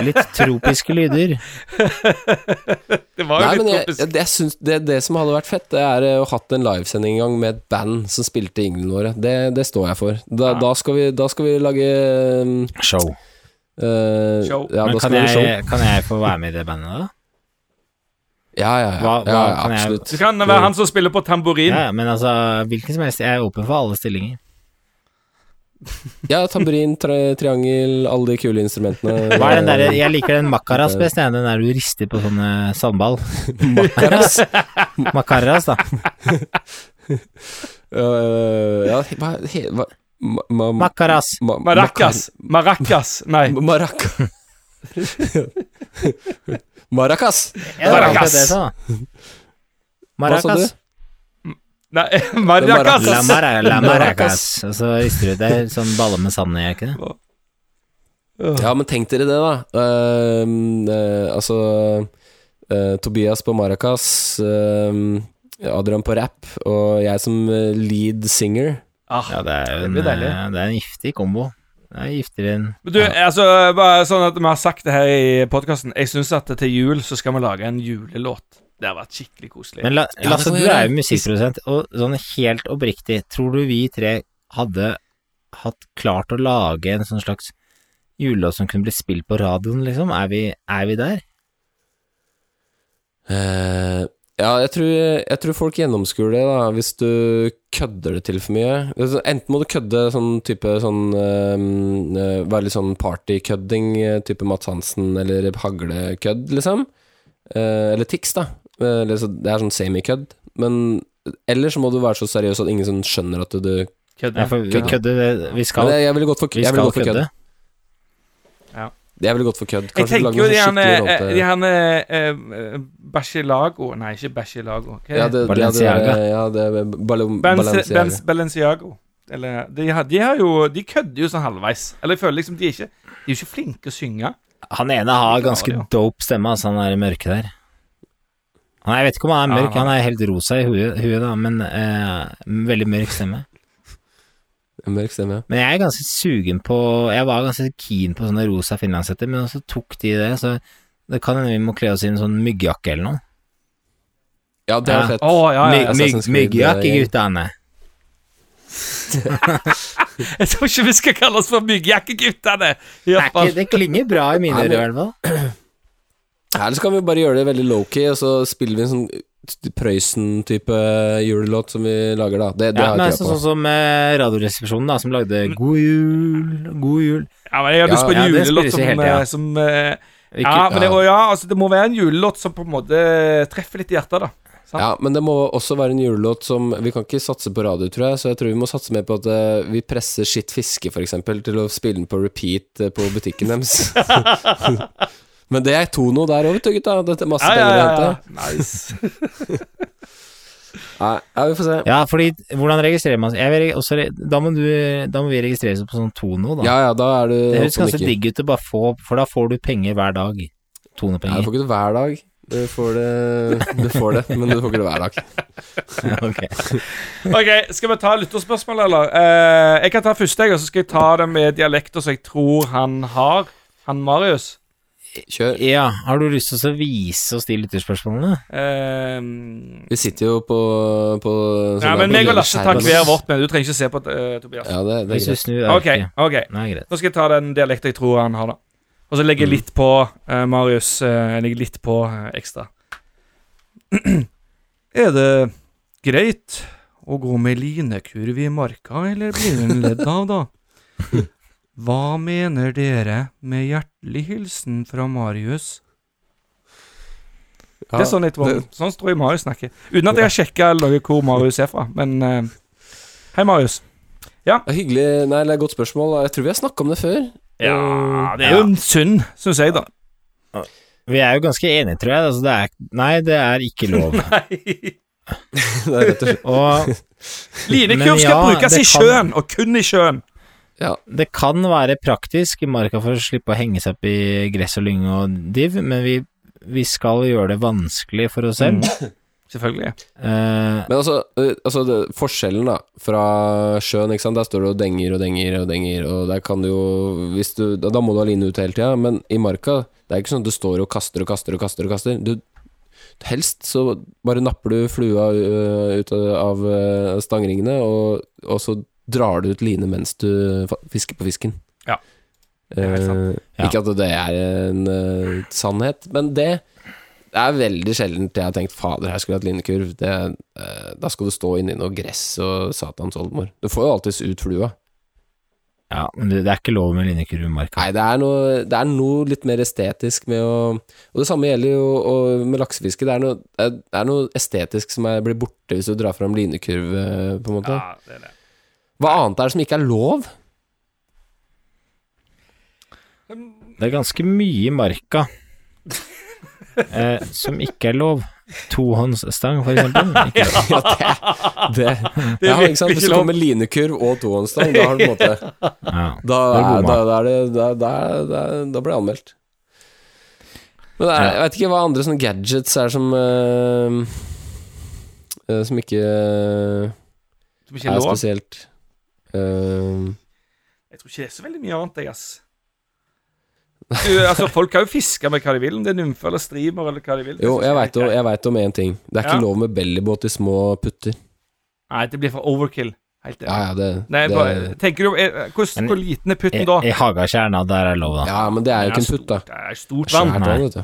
Litt tropiske lyder. Det var jo men litt jeg, tropisk. jeg, jeg syns det, det som hadde vært fett, det er å å hatt en livesending en gang med et band som spilte jinglene våre. Det, det står jeg for. Da, Ja. da, skal, vi, da skal vi lage um, Show. Uh, Show. Ja, Men da kan skal vi show. kan jeg få være med i det bandet, da? Ja, ja, ja. Hva- hva ja, ja absolutt. jeg-. Det kan være han som spiller på tamburin. Ja, men altså, hvilken som helst. Jeg er åpen for alle stillinger. Ja, tamburin, tri triangel, alle de kule instrumentene. Hva er den der, Jeg liker den makaras best. Den der du rister på sånn eh, sandball. makaras? makaras, da. uh, ja, hva, he, hva ma, ma, Makaras. ma, Maracas. Maracas. Nei. Maracas. Maraca. Maracas. Det Maracas. det? Maracas. Nei, Maracas. La, mara, la maracas. Og så rister du det sånn baller med sand i, er ikke det? Ja, men tenk dere det, da. Uh, uh, altså uh, Tobias på Maracas, ehm, Adrian på rap, og jeg som eh, lead singer. Ah, Ja, det er jo det en, eh, det er en giftig kombo. Det er inn. Men Du, altså, bare sånn at vi har sagt det her i podkasten. Jeg syns at til jul så skal vi lage en julelåt. Det har vært skikkelig koselig. Men la, Ja, Lasse, du er jo musikkprodusent, og sånn helt oppriktig, tror du vi tre hadde hatt klart å lage en sånn slags julelåt som kunne blitt spilt på radioen, liksom? Er vi, er vi der? Eh, ja, jeg tror, jeg tror folk gjennomskuer det, da, hvis du kødder det til for mye. Enten må du kødde sånn type sånn eh, Være litt sånn partykødding, eh, type Mats Hansen, eller haglekødd, liksom. Eh, eller Tix, da. Eh, eller så, det er sånn semikødd. Men Eller så må du være så seriøs at ingen sånn skjønner at du Ja, Kødder. for vi kødder, vi skal, jeg, jeg ville gått for, vi jeg ville skal gått for kødd. Kødde. er veldig godt for kødd. Jeg Kanskje du tenker lager jo de skikkelig her råte- De her eh, Nei, ikke Bachelago er ja, det? det, Balenciaga. Ja, det, ja, det er Benz, Balenciaga. Benz Balenciago. Eller de har, de har jo De kødder jo sånn halvveis. Eller jeg føler liksom de er ikke De er jo ikke flinke å synge. Han ene har ganske dope stemme, altså, han der mørke der. Han, jeg vet ikke om han er Ja, mørk, han han er helt rosa i huet, huet da, men eh, veldig mørk stemme. En Mørk stemme. Men jeg er ganske sugen på Jeg var ganske keen på sånne rosa finlandshetter, men så tok de det, så det kan hende vi må kle oss i en sånn myggjakke eller noe. Ja, det er Ja. fett. Ja, ja, My, ja. Assassin's myggjakke, guttene. Jeg tror ikke vi skal kalle oss for myggjakkeguttene. Det, er klinger bra i mine ører, i hvert fall. Eller så kan vi bare gjøre det veldig low-key, og så spiller vi en sånn Prøysen-type julelåt som vi lager, da. Det, det Ja, har jeg sånn trua på. som eh, Radioresepsjonen, da, som lagde God jul, god jul. Ja, men jeg har lyst på en Ja, julelåt som, helt, ja. eh, som eh, Ikke, Ja, men det, ja. og ja, altså, det må være en julelåt som på en måte treffer litt i hjertet, da. sant? Ja, men det må også være en julelåt som Vi kan ikke satse på radio, tror jeg, så jeg tror vi må satse mer på at uh, vi presser Skitt fiske, eksempel, til å spille den på repeat uh, på butikken deres. men det er Tono der òg, vet du, gutta. Dette er masse Ja, ja, penger å ja, hente. ja. Nice. Nei, ja, vi får se. Ja, fordi hvordan registrerer man jeg også, da, må du, da må vi registreres på sånn Tono, da. Ja, ja, da er du det høres ganske digg ut å bare få, for da får du penger hver dag. Ja, du får ikke det hver dag. Du får det, du får det men du får ikke det hver dag. Ok. Ok, skal vi ta lytterspørsmål, eller? Eh, jeg kan ta første, og så skal jeg ta det med dialekter som jeg tror han har. Han Marius. Kjør. Ja, har du lyst til å vise oss de lytterspørsmålene? Uh, Vi sitter jo på, på ja, men meg og Lasse tar hver vårt, men du trenger ikke se på uh, Tobias. Ja, det, det er greit. snur Ok, ok. Nei, greit. Nå skal jeg ta den dialekten jeg tror han har, da. Og så legger jeg litt på, uh, Marius. Uh, legger litt på eh, ekstra. er det greit å gå med linekurv i marka, eller blir hun ledd av, da? Hva mener dere med hjertelig hilsen fra Marius? Ja, det er sånn litt det- Sånn tror jeg Marius snakker. Uten at jeg har sjekka hvor Marius er fra, men uh, Hei, Marius. Ja, hyggelig Nei, det er et godt spørsmål. Jeg tror vi har snakka om det før. Ja, det er jo en synd, syns jeg, da. Vi er jo ganske enige, tror jeg. Altså, det er, nei, det er ikke lov. Nei. Det er rett og slett Og Linekurv skal ja, brukes i i kan- sjøen, og kun i sjøen. Det kan være praktisk i marka for å slippe å henge seg opp i gress og lyng og div, men vi, vi skal gjøre det vanskelig for oss selv. Selvfølgelig. Uh, Men altså, øh, altså det, forskjellen da fra sjøen, ikke sant, der står det og denger og denger og denger, og der kan du jo hvis du, da, da må du ha line ut hele tida, men i marka det er ikke sånn at du står og kaster og kaster og kaster og kaster. Du, helst så bare napper du flua øh, ut av, av stangringene, og, og så drar du ut line mens du fisker på fisken. Ja. Uh. Eh, Ikke at det er en uh, sannhet, men det det er veldig sjeldent jeg har tenkt Fader, her skulle jeg hatt linekurv. Det, eh, da skal du stå inni noe gress og satans oldemor. Du får jo alltids ut flua. ja, men det, det er ikke lov med linekurv i marka. Nei, det er, noe, det er noe litt mer estetisk med å Og det samme gjelder jo og med laksefiske. Det er noe, det er- noe estetisk som er, blir borte hvis du drar fram linekurv, på en måte. Ja, det er det. Hva annet er det som ikke er lov? Det er ganske mye i marka eh, som ikke er lov. Tohåndsstang, for eksempel. Ikke lov. Ja, det, det, ja, ikke sant? Hvis du kommer linekurv og tohåndsstang, da har du på en måte Ja. Da, er det da, da, er det, da, da, da, da blir det anmeldt. Men det er, jeg vet ikke hva andre sånne gadgets er som uh, eh, Som ikke uh, Som ikke er er lov. spesielt eh, Jeg tror ikke det er så veldig mye annet, jeg, ass. Du, altså, folk kan jo fiske med hva de vil, om det er nymfe eller streamer eller hva de vil. Jo, jeg veit om, jeg vet om én ting. Det er ikke Ja. lov med bellybåt i små putter. Nei, det blir for overkill. Helt enig. Ja, ja, det, Nei, det bare, tenker du er, hvor, Men- hvor liten er putten da? I Hagakjerna, der er lov, da. Ja, men det er jo ikke en putt, da. Det er stort vann Svært vann, vet du.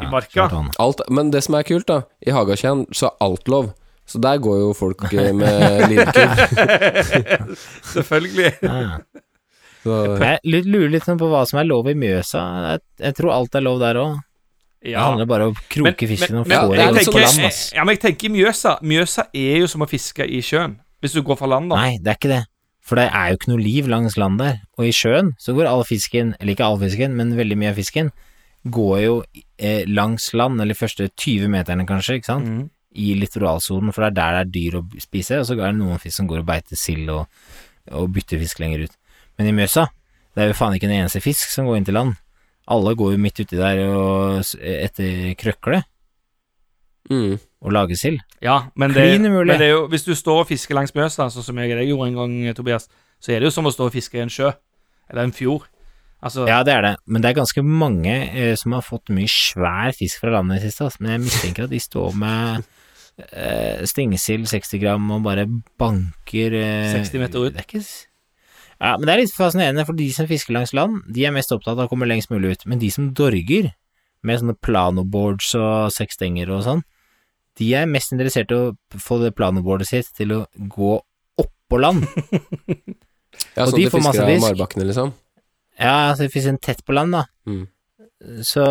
i marka. Alt, men det som er kult, da I Hagatjern så er alt lov. Så der går jo folk eh, med linekurv. Selvfølgelig. Ja. Så, Jeg lurer litt sånn på hva som er lov i Mjøsa. Jeg, jeg tror alt er lov der òg. Det handler bare om å kroke fisken og få ja, litt på land. Ass. Ja, men jeg tenker Mjøsa Mjøsa er jo som å fiske i sjøen. Hvis du går fra land, da. Nei, det er ikke det. For det er jo ikke noe liv langs land der. Og i sjøen så går all fisken, eller ikke all fisken, men veldig mye av fisken, går jo eh, langs land, eller første 20 meterne kanskje, ikke sant, Mhm. I littoralsonen, for det er der det er dyr å spise, og så er det noen fisk som går og beiter sild og, og bytter fisk lenger ut. Men i Mjøsa, det er jo faen ikke en eneste fisk som går inn til land. Alle går jo midt uti der og etter krøkle mm. og lager sild. Ja, men det, men det er jo Hvis du står og fisker langs Mjøsa, sånn som jeg og deg gjorde en gang, Tobias, så er det jo som å stå og fiske i en sjø. Eller en fjord. Altså Ja, det er det, men det er ganske mange eh, som har fått mye svær fisk fra landet i det siste, altså. men jeg mistenker at de står med eh, stingsild 60 gram og bare banker eh, 60 meter ut. Det er ikke Ja, men det er litt fascinerende, for de som fisker langs land, de er mest opptatt av å komme lengst mulig ut. Men de som dorger, med sånne planoboards og seksstenger og sånn, de er mest interessert i å få det planoboardet sitt til å gå oppå land. Ja, Og sånn de de fisker av marbakkene, liksom. Ja, så de en tett på land, da. Mm. Så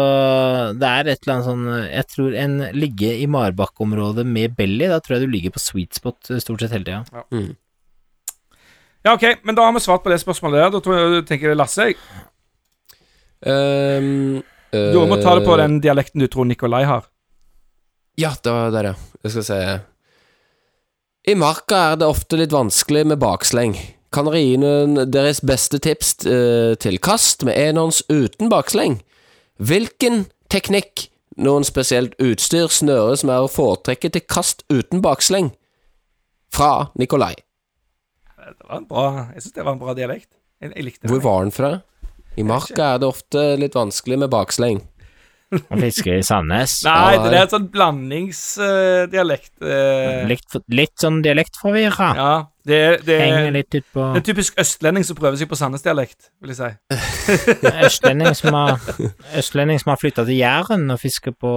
det er et eller annet sånn Jeg tror en ligge i marbakkeområdet med belly, da tror jeg du ligger på sweet spot eh, stort sett hele tida. Mm. Ja, ok, men da har vi svart på det spørsmålet der. Da tror jeg, tenker jeg Lasse. Um, uh, Du må ta det på eh, den dialekten du tror Nikolai har. Ja, det var der, ja. Jeg skal se. I marka er det ofte litt vanskelig med baksleng. Kan dere gi noen deres beste tips eh, til kast med enhånds uten baksleng? Hvilken teknikk, noen spesielt utstyr, snøre som er å foretrekke til kast uten baksleng? Fra Nikolai. Det var en bra, jeg syns det var en bra dialekt. Jeg, jeg likte det. Hvor var den fra? I marka er det ofte litt vanskelig med baksleng. Han fisker i Sandnes. Nei, det er et sånn blandingsdialekt. Uh, Litt, litt sånn dialektforvirra. ja, det, er- det, Henger er- litt utpå det er typisk østlending som prøver seg på Sandnes-dialekt, vil jeg si. Østlending som har Østlending som har flytta til Jæren og fisker på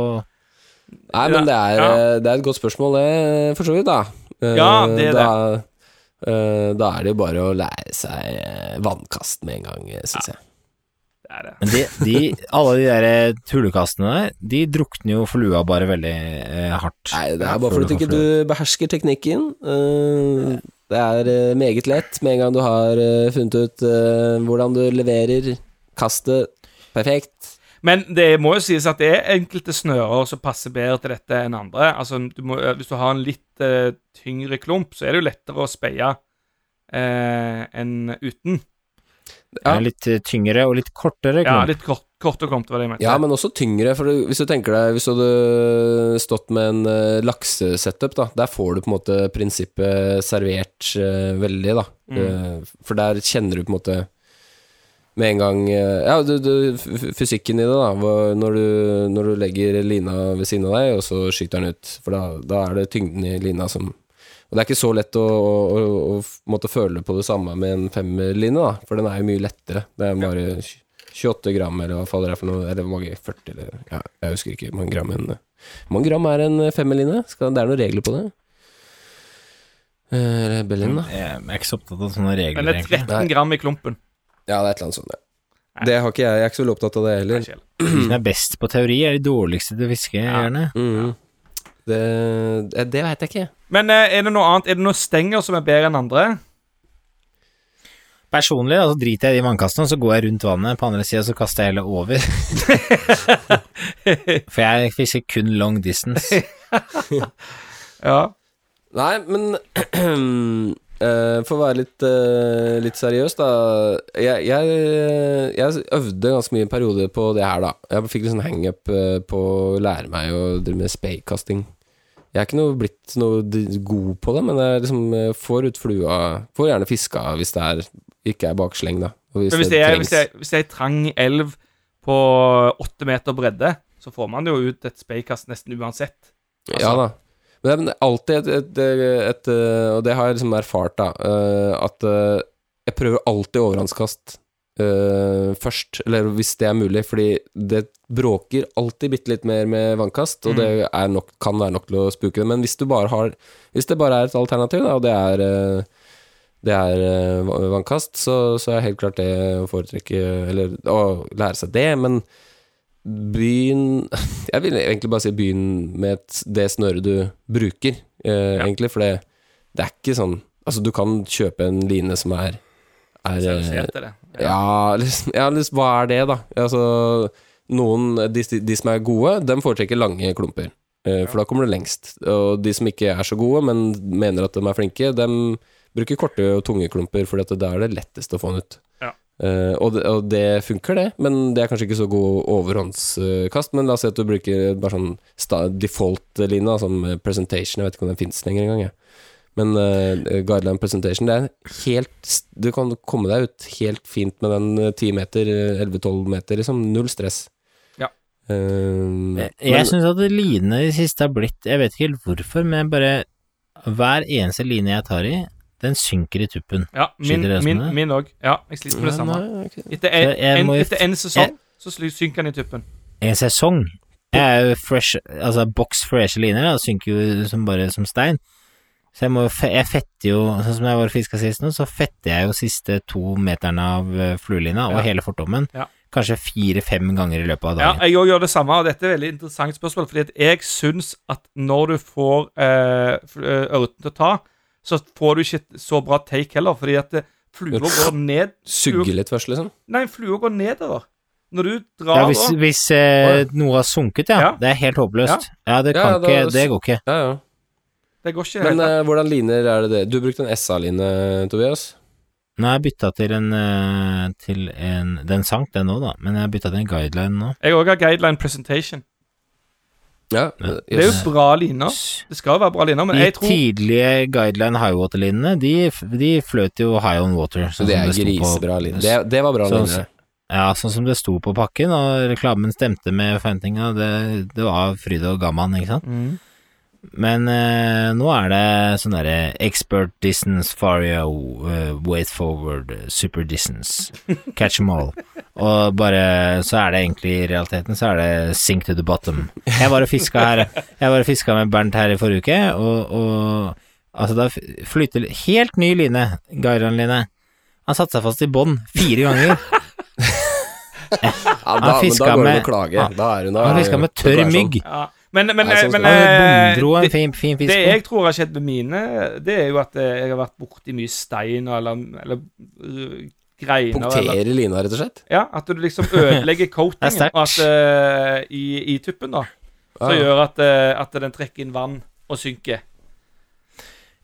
Nei, men det er, Ja. eh, det er et godt spørsmål, det, for så vidt, da. Eh, Ja, det er da, det. da er det jo bare å lære seg eh, vannkast med en gang, syns jeg. Det er det. Men de, de, alle de der tullekastene der, de drukner jo for lua bare veldig eh, hardt. Nei, det er bare fordi du du ikke du behersker teknikken. Eh, det er eh, meget lett med en gang du har eh, funnet ut eh, hvordan du leverer kastet perfekt. Men det må jo sies at det er enkelte snører som passer bedre til dette enn andre. Altså, du må, Hvis du har en litt uh, tyngre klump, så er det jo lettere å speie uh, enn uten. Er litt eh, tyngre og litt kortere Ja, litt kort, kort og klumt, var det jeg mente. Ja, men også tyngre, for hvis du tenker deg Hvis du hadde stått med en uh, laksesetup, da, der får du på en måte prinsippet servert uh, veldig, da. Eh, for der kjenner du på en måte med en gang Ja, du, du, fysikken i det, da. Når du, når du legger lina ved siden av deg, og så skyter den ut. For da, da er det tyngden i lina som Og det er ikke så lett å, å, å, å måtte føle på det samme med en femmerline, da. For den er jo mye lettere. Det er bare 28 gram, eller hva faller det er for noe? Eller mange? 40, eller ja, Jeg husker ikke hvor mange gram en Hvor mange gram er en femmerline? Skal, det er noen regler på det? Eh, Eller Berlin, da? Jeg er ikke så opptatt av sånne regler, Men det er egentlig. 13 gram i klumpen. Ja, det er et eller annet sånt, ja. Det har ikke jeg. Jeg er ikke så veldig opptatt av det heller. De som er best på teori, er de dårligste til å fiske, gjerne. Mm. Det, det, det veit jeg ikke. Men eh, er det noe annet? Er det noen stenger som er bedre enn andre? Personlig altså, så driter jeg i de vannkastene, så går jeg rundt vannet. På andre sida så kaster jeg hele over. For jeg fisker kun long distance. Ja. Nei, men eh, For å være litt, eh, litt seriøs, da. Jeg, jeg, jeg øvde ganske mye en periode på det her, da. Jeg fikk litt sånn hangup på å lære meg å drive med speikasting. Jeg er ikke noe blitt noe god på det, men jeg liksom eh, får ut flua Får gjerne fiska hvis det er, ikke er baksleng, da. Hvis det, er, hvis, det er, hvis det er ei trang elv på åtte meter bredde, så får man jo ut et speikast nesten uansett. Ja da. Men det er alltid et, et, et, øh, Og det har jeg liksom erfart, da, øh, at jeg prøver alltid overhåndskast øh, først, eller hvis det er mulig, fordi det bråker alltid bitte litt mer med vannkast, og det er nok, kan være nok til å spuke det. Men hvis har Hvis det bare er et alternativ, da, og det er øh, det er øh, vannkast, så, så er helt klart det å foretrekke Eller å lære seg det, men Begynn Jeg vil egentlig bare si begynn med et, det snøret du bruker, eh, egentlig, for det, det er ikke sånn Altså, du kan kjøpe en line som er, er det. ja, liksom, ja, liksom, hva er det, da? Altså, noen, de, de som er gode, dem foretrekker lange klumper, eh, for da kommer du lengst. Og de som ikke er så gode, men mener at de er flinke, dem bruker korte og tunge klumper, for da er det lettest å få den ut. Ja. Uh, og, det, og det funker, det, men det er kanskje ikke så god overhåndskast. Men la oss si at du bruker bare sånn default-lina, sånn som presentation, jeg vet ikke om den fins lenger engang. Men uh, guideline presentation, det er helt Du kan komme deg ut helt fint med den eh, 10 meter, eh, 11-12 meter, liksom. Null stress. Ja. Uh, Jeg men- syns at linene i det siste har blitt Jeg vet ikke helt hvorfor, men bare Hver eneste line jeg tar i, den synker i tuppen. Ja, min Sliter min, min òg. Ja, jeg sliter med det samme. Etter en, en, etter en sesong jeg- så synker den i tuppen. En sesong. Jeg er jo fresh Altså, boks freshe liner da, synker jo som bare som stein. Så jeg må Jeg fetter jo Sånn som jeg var og fiska sist nå, så fetter jeg jo siste to meterne av eh, fluelina og Ja. hele fortommen. Ja. Kanskje fire-fem ganger i løpet av dagen. Ja, jeg òg gjør det samme, og dette er et veldig interessant spørsmål. Fordi at jeg syns at når du får eh, eh, ørreten til å ta, så får du ikke så bra take heller, fordi at eh, flua går ned Sugger litt først, liksom? Nei, flua går nedover. Når du drar Ja, hvis, hvis eh, noe har sunket, ja. Ja. Det er helt håpløst. Ja, det Ja, kan da- ikke Det går ikke. Ja, ja. Det går ikke Men helt eh, hvordan liner er det det? Du brukte en SA-line, Tobias. Nå har jeg bytta til en eh, Til en Den sank, den nå, da, men jeg har bytta til en guideline nå. Jeg òg har guideline presentation. Ja, Ja. Det er jo bra liner. Det skal jo være bra liner, men De jeg tror tidlige guideline highwater-linene, de, de fløt jo high on water. Så sånn det som er sto på- grisebra line. Det, det var bra Sånn- line. Ja, sånn som det sto på pakken, og reklamen stemte med forventninga. Det, det var fryd og gamman, ikke sant. Mm. Men eh, nå er det sånn derre expert distance, fario, uh, wait forward, eh, super distance, catch them all. Og bare så er det egentlig i realiteten så er det sink to the bottom. Jeg var og fiska her Jeg var og fiska med Bernt her i forrige uke, og, og altså da flyter helt ny line, Gairan-line. Han satte seg fast i bånn fire ganger. Ja, da, han fiska med-. Ja. Med tørr sånn. mygg. Ja. Men, men, Nei, sånn men eh, det, fin, fin fisk det på. jeg tror har skjedd med mine, det er jo at eh, jeg har vært borti mye stein eller, eller uh, greiner. Punktere lina, rett og slett. ja, at du liksom ødelegger er coatingen og at, uh, i, i tuppen, da. Som ah. gjør at, uh, at den trekker inn vann og synker.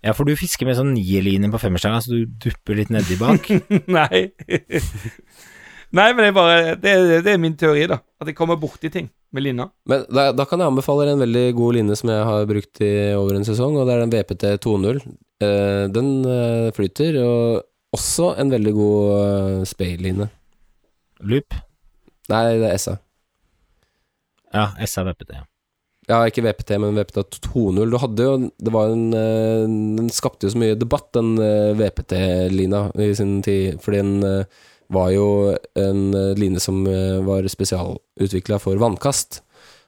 Ja, for du fisker med sånn nierline på femmerstanga, så du dupper litt nedi bak. Nei. Nei, men det er bare det, det er min teori, da. At jeg kommer borti ting med lina. Men da, da kan jeg anbefale en veldig god line som jeg har brukt i over en sesong, og det er den VPT 2.0. Eh, den eh, flyter, og også en veldig god uh, Spay-line. Loop. Nei, det er SA. Ja, SAVPT. Ja. Ja, ikke VPT, men VPT 2.0. Du hadde jo Det var en eh, Den skapte jo så mye debatt, den eh, VPT-lina i sin tid, fordi den eh, var jo en eh, line som eh, var spesialutvikla for vannkast.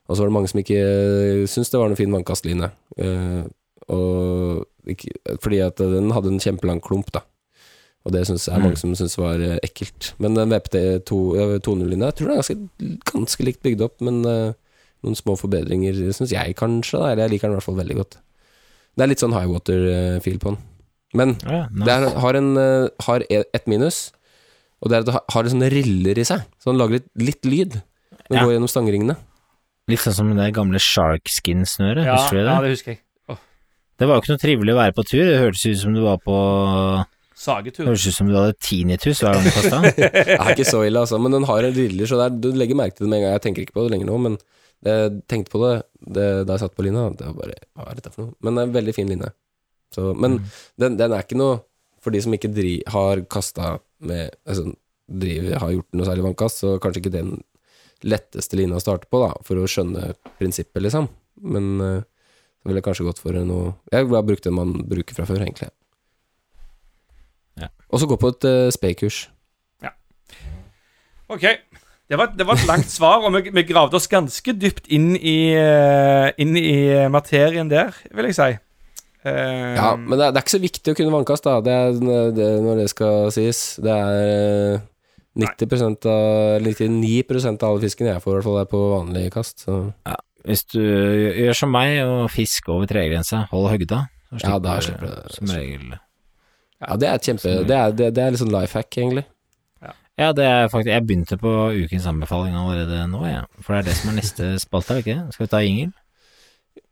Og så var det mange som ikke uh, syntes det var noen fin vannkastline. Eh, ikke, fordi at den hadde en kjempelang klump, da. Og det synes, er Mm. mange som syns var eh, ekkelt. Men den VPT 2.0-linja, jeg tror den er ganske, ganske likt bygd opp, men eh, noen små forbedringer, syns jeg kanskje. Da. Eller jeg liker den i hvert fall veldig godt. Det er litt sånn high water-feel på den. Men Ja, nice. det er, har, en, eh, har e- et minus, og det er at det har- litt sånne riller i seg. Så den lager litt, litt lyd. Den Ja. går gjennom stangringene. Litt sånn som det gamle shark skin-snøret, Ja, husker du det? ja, det husker jeg. Det var jo ikke noe trivelig å være på tur, det hørtes ut som du var på Sagetur. Hørtes ut som du hadde tinnitus hver gang du kasta. Det er ikke så ille, altså. Men den har en riller, så det er, du legger merke til det med en gang. Jeg tenker ikke på det lenger nå, men jeg tenkte på det, det da jeg satt på linja. Det var bare Hva er dette for noe? Men det er en veldig fin linje. Så, men den, den er ikke noe For de som ikke dri, har kasta med altså, driver, Har gjort noe særlig vannkast, så kanskje ikke den letteste linja å starte på, da, for å skjønne prinsippet, liksom. Men uh, så ville jeg kanskje gått for noe Jeg har brukt den man bruker fra før, egentlig. Ja. Og så gå på et uh, spay-kurs. Ok. Det var, det var et langt svar, og vi, vi gravde oss ganske dypt inn i, eh, inn i materien der, vil jeg si. Eh, Ja, men det er, det er ikke så viktig å kunne vannkast, da. Det er, det, når det skal sies. Det er eh, 90% av 99% av alle fiskene jeg får, i hvert fall, er på vanlig kast. Så Hvis du gjør som meg og fisk over tregrensa, hold høgda, så Ja, da slipper du- som regel ja, det er et kjempe Det er, det, det er litt sånn life hack, egentlig. Ja, det er faktisk Jeg begynte på ukens anbefaling allerede nå, jeg. Ja. For det er det som er neste spalte, er det ikke? Skal vi ta Ingel?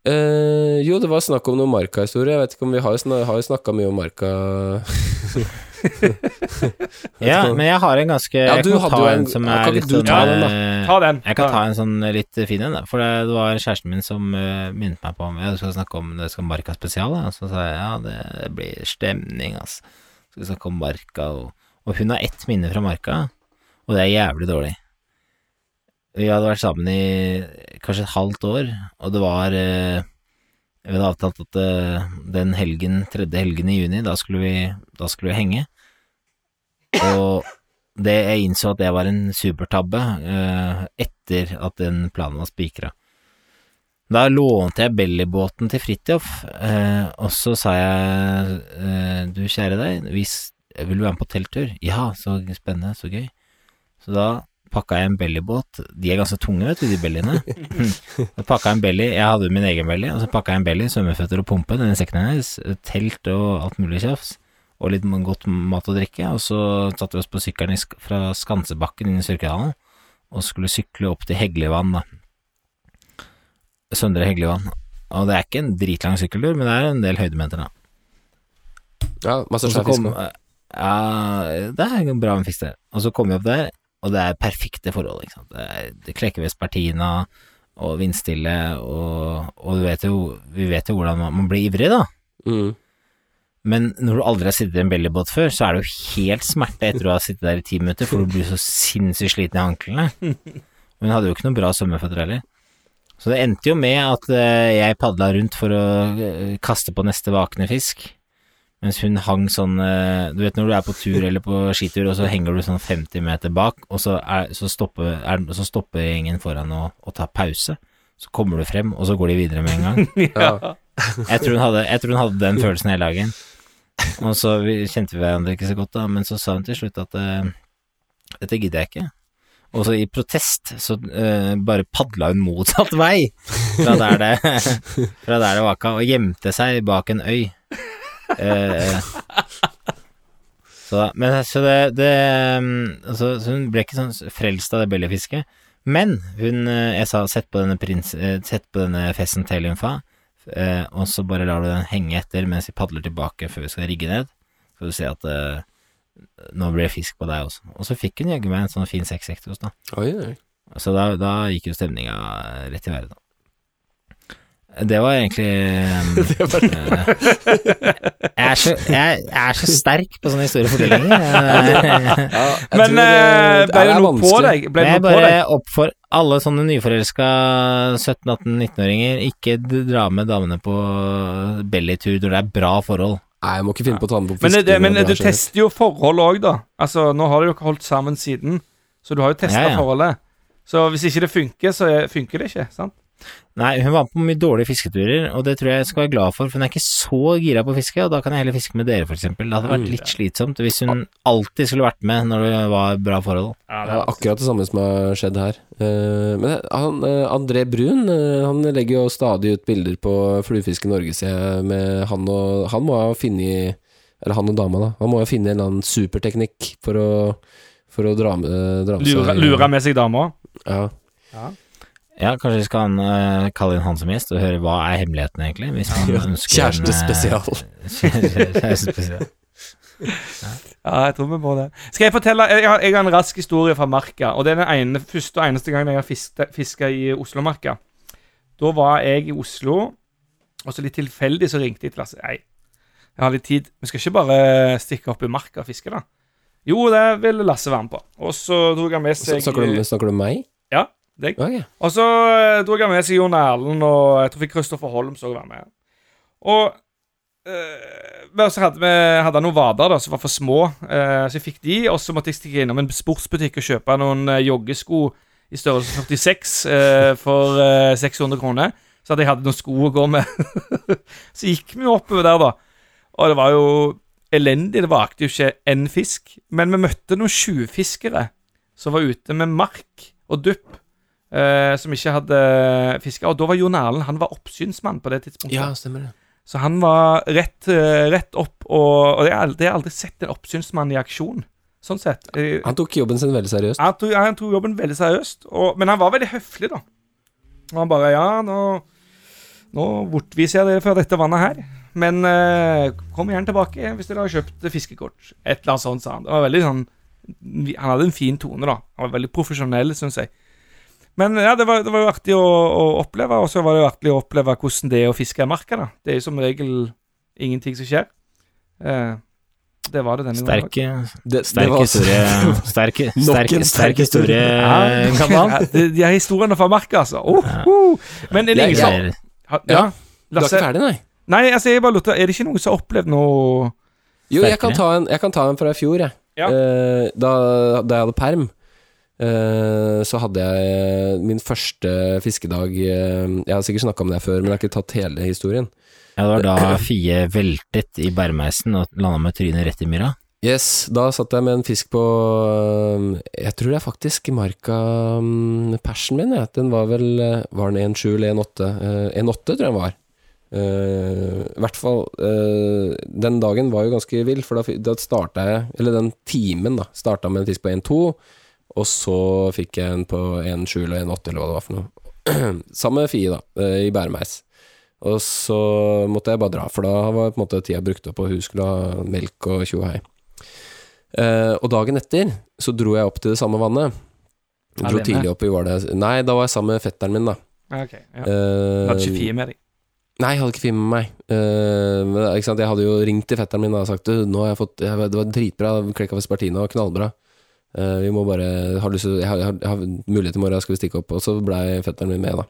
Eh, jo, det var snakk om noe Marka-historie. Jeg vet ikke om vi har, jo sna- snakka mye om Marka Ja, men jeg har en ganske Ja, Jeg du kan hadde ta jo en en- som er litt sånn ta den, da? eh, Ta den. Jeg kan ta en sånn litt fin en, da. For det, det var kjæresten min som uh, minnet meg på om Ja, du skal snakke om det skal Marka spesial, og Så sa jeg ja, det, det blir stemning, altså. Skal vi snakke om Marka, og, og hun har ett minne fra Marka, og det er jævlig dårlig. Vi hadde vært sammen i kanskje et halvt år, og det var eh, Vi hadde avtalt at eh, den helgen, tredje helgen i juni, da skulle vi, da skulle vi henge. Og det jeg innså at det var en supertabbe eh, etter at den planen var spikra. Da lånte jeg Bellybåten til Fridtjof, eh, og så sa jeg du kjære deg, hvis, vil du være med på telttur? Ja, så spennende, så gøy. Så da pakka jeg en bellybåt. De er ganske tunge, vet du, de bellyene. Jeg pakka jeg en belly, jeg hadde min egen belly, og så pakka jeg en belly, svømmeføtter og pumpe, denne sekken hennes, telt og alt mulig tjafs, og litt godt mat og drikke, og så satte vi oss på sykkelen fra Skansebakken inn i Sørkedalen, og skulle sykle opp til Heglevann, da. Søndre Heglevann. Og det er ikke en dritlang sykkeltur, men det er en del høydemeter, da. Ja, masse Og fisk. kom nå. Ja, det er bra med fisk der. Og så kom vi opp der, og det er perfekte forhold, ikke sant. Det er det klekker Vespertina og vindstille, og, og du vet jo, vi vet jo hvordan man, man blir ivrig, da. Mm. Men når du aldri har sittet i en bellybåt før, så er det jo helt smerte etter å ha sittet der i ti minutter, for du blir så sinnssykt sliten i anklene. Hun hadde jo ikke noe bra svømmeføtter heller. Så det endte jo med at eh, jeg padla rundt for å eh, kaste på neste vakne fisk. Mens hun hang sånn eh, Du vet når du er på tur eller på skitur, og så henger du sånn 50 meter bak, og så, er, så, stopper, er, så stopper gjengen foran og, og tar pause. Så kommer du frem, og så går de videre med en gang. Ja. Jeg tror hadde, jeg tror hun hadde den følelsen hele dagen. Og så vi, kjente vi hverandre ikke så godt, da, men så sa hun til slutt at eh, dette gidder jeg ikke. Og så i protest så uh, bare padla hun motsatt vei fra der det, fra der det vaka, og gjemte seg bak en øy. Eh, så, men, så det, det mm, altså, så Hun ble ikke sånn frelst av det bellefisket. Men hun eh, Jeg sa sett på denne, prins, eh, sett på denne festen til Lymfa, eh, og så bare lar du den henge etter mens vi padler tilbake før vi skal rigge ned. Så du se at eh, nå blir det fisk på deg også. Og så fikk hun jaggu meg en sånn fin seksektos, da. Oi, oi. Så da, da gikk jo stemninga rett i været, da. Det var egentlig eh, jeg, er så, jeg, jeg er så sterk på sånne historiefortellinger. Ja, Men tror, eh, ble det noe på deg? Ble Jeg bare oppfor alle sånne nyforelska 17-18-19-åringer, ikke dra med damene på bellytur når det er bra forhold. Nei, jeg må ikke finne på å ta den på Men, det, men du det er så- tester jo forhold òg, da. Altså, nå har dere holdt sammen siden, så du har jo testa Ja, ja. forholdet. Så hvis ikke det funker, så er- funker det ikke, sant? Nei, hun var på mye dårlige fisketurer, og det tror jeg jeg skal være glad for, for hun er ikke så gira på å fiske, og da kan jeg heller fiske med dere, for eksempel. Det hadde vært litt slitsomt hvis hun alltid skulle vært med når det var bra forhold. Ja, det er akkurat det samme som har skjedd her. Eh, men han, eh, André Brun eh, Han legger jo stadig ut bilder på Fluefiske Norge, ser jeg, med han og Han må ha funnet Eller han og dama, da. Han må ha funnet en eller annen superteknikk for å For å dra med, dra med Lure, seg lure med seg dama. Ja. Ja, kanskje vi skal uh, kalle inn han som gjest og høre hva er hemmeligheten, egentlig, hvis man ønsker Kjæreste spesial. Kjærestespesial. Kjærestespesial. Ja, jeg tror vi må det. Skal jeg fortelle Jeg har, jeg har en rask historie fra Marka. Og det er den ene, første og eneste gangen jeg har fiska, i Oslomarka. Da var jeg i Oslo, og så litt tilfeldig så ringte jeg til Lasse. Nei, jeg har litt tid. Vi skal ikke bare stikke opp i marka og fiske, da. Jo, det ville Lasse være med på. Og så dro han med seg snakker du om meg? Ja, deg. Okay. Og så eh, dro jeg med seg Jon Erlend, og jeg tror fikk Kristoffer Holm så være med. Og eh, men så hadde vi hadde noen vader da, som var for små, eh, så jeg fikk de. Og så måtte jeg stikke innom en sportsbutikk og kjøpe noen eh, joggesko i størrelse 46 eh, for eh, 600 kroner. Så at jeg hadde noen sko å gå med. så gikk vi oppover der, da. Og det var jo elendig. Det vakte jo ikke én fisk. Men vi møtte noen tjuvfiskere som var ute med mark og dupp. Eh, som ikke hadde fiska. Og da var Jon Erlend Han var oppsynsmann på det tidspunktet. Ja, stemmer det. Så han var rett, eh, rett opp, og, og jeg har aldri, jeg har aldri sett en oppsynsmann i aksjon. Sånn sett. Jeg, Han tok jobben sin veldig seriøst. han, tok, han tok jobben veldig seriøst, og, men han var veldig høflig, da. Og han bare Ja, nå, nå bortviser jeg dere fra dette vannet her, men eh, kom gjerne tilbake hvis dere har kjøpt fiskekort. Et eller annet sånt, sa han. Det var veldig sånn Han hadde en fin tone, da. Han var veldig profesjonell, syns jeg. Men ja, det var, det var jo artig å, å oppleve, og så var det jo artig å oppleve hvordan det er å fiske i marka. da. Det er jo som regel ingenting som skjer. Eh, Det var det denne gangen. Sterk, var- historie. Sterk, sterk, sterke, sterk sterk historie, Ja. Kamal. Ja, de, de er historiene fra marka, altså. Oh, oh. Men er det er ingen som Ja. Ja. Du er ikke ferdig, nei? Nei, altså, jeg bare lurte Er det ikke noen som har opplevd noe Jo, jeg kan ta en, jeg kan ta en fra i fjor, jeg. Ja. Uh, da, da jeg hadde perm, eh, så hadde jeg min første fiskedag eh, Jeg har sikkert snakka om det før, men jeg har ikke tatt hele historien. Ja, det var da Fie veltet i bærmeisen og landa med trynet rett i myra. Yes, da satt jeg med en fisk på Jeg tror det er faktisk marka um, persen min, jeg. Den var vel Var den 1,7 eller 1,8? Uh, 1,8 tror jeg den var. Uh, I hvert fall uh, Den dagen var jo ganske vill, for da, da starta jeg Eller den timen, da. Starta med en fisk på 1,2, og så fikk jeg en på 1,7 eller 1,8, eller hva det var for noe. Samme fie, da, øh, i bæremeis. Og så måtte jeg bare dra, for da var på en måte tida brukt opp, og hun skulle ha melk og tjo og hei. Eh, og dagen etter så dro jeg opp til det samme vannet. Dro Alene? tidlig opp i var det Nei, da var jeg sammen med fetteren min, da. Okay, Ok, ja. Eh, Hadde ikke fie med deg. Nei, jeg hadde ikke fie med meg. Eh, men, ikke sant? Jeg hadde jo ringt til fetteren min da, og sagt du, nå har jeg fått jeg, Det var dritbra, Klekka Vespertina, knallbra. Eh, vi må bare har lyst jeg, har, jeg, har, mulighet i morgen, skal vi stikke opp? Og så blei fetteren min med, da.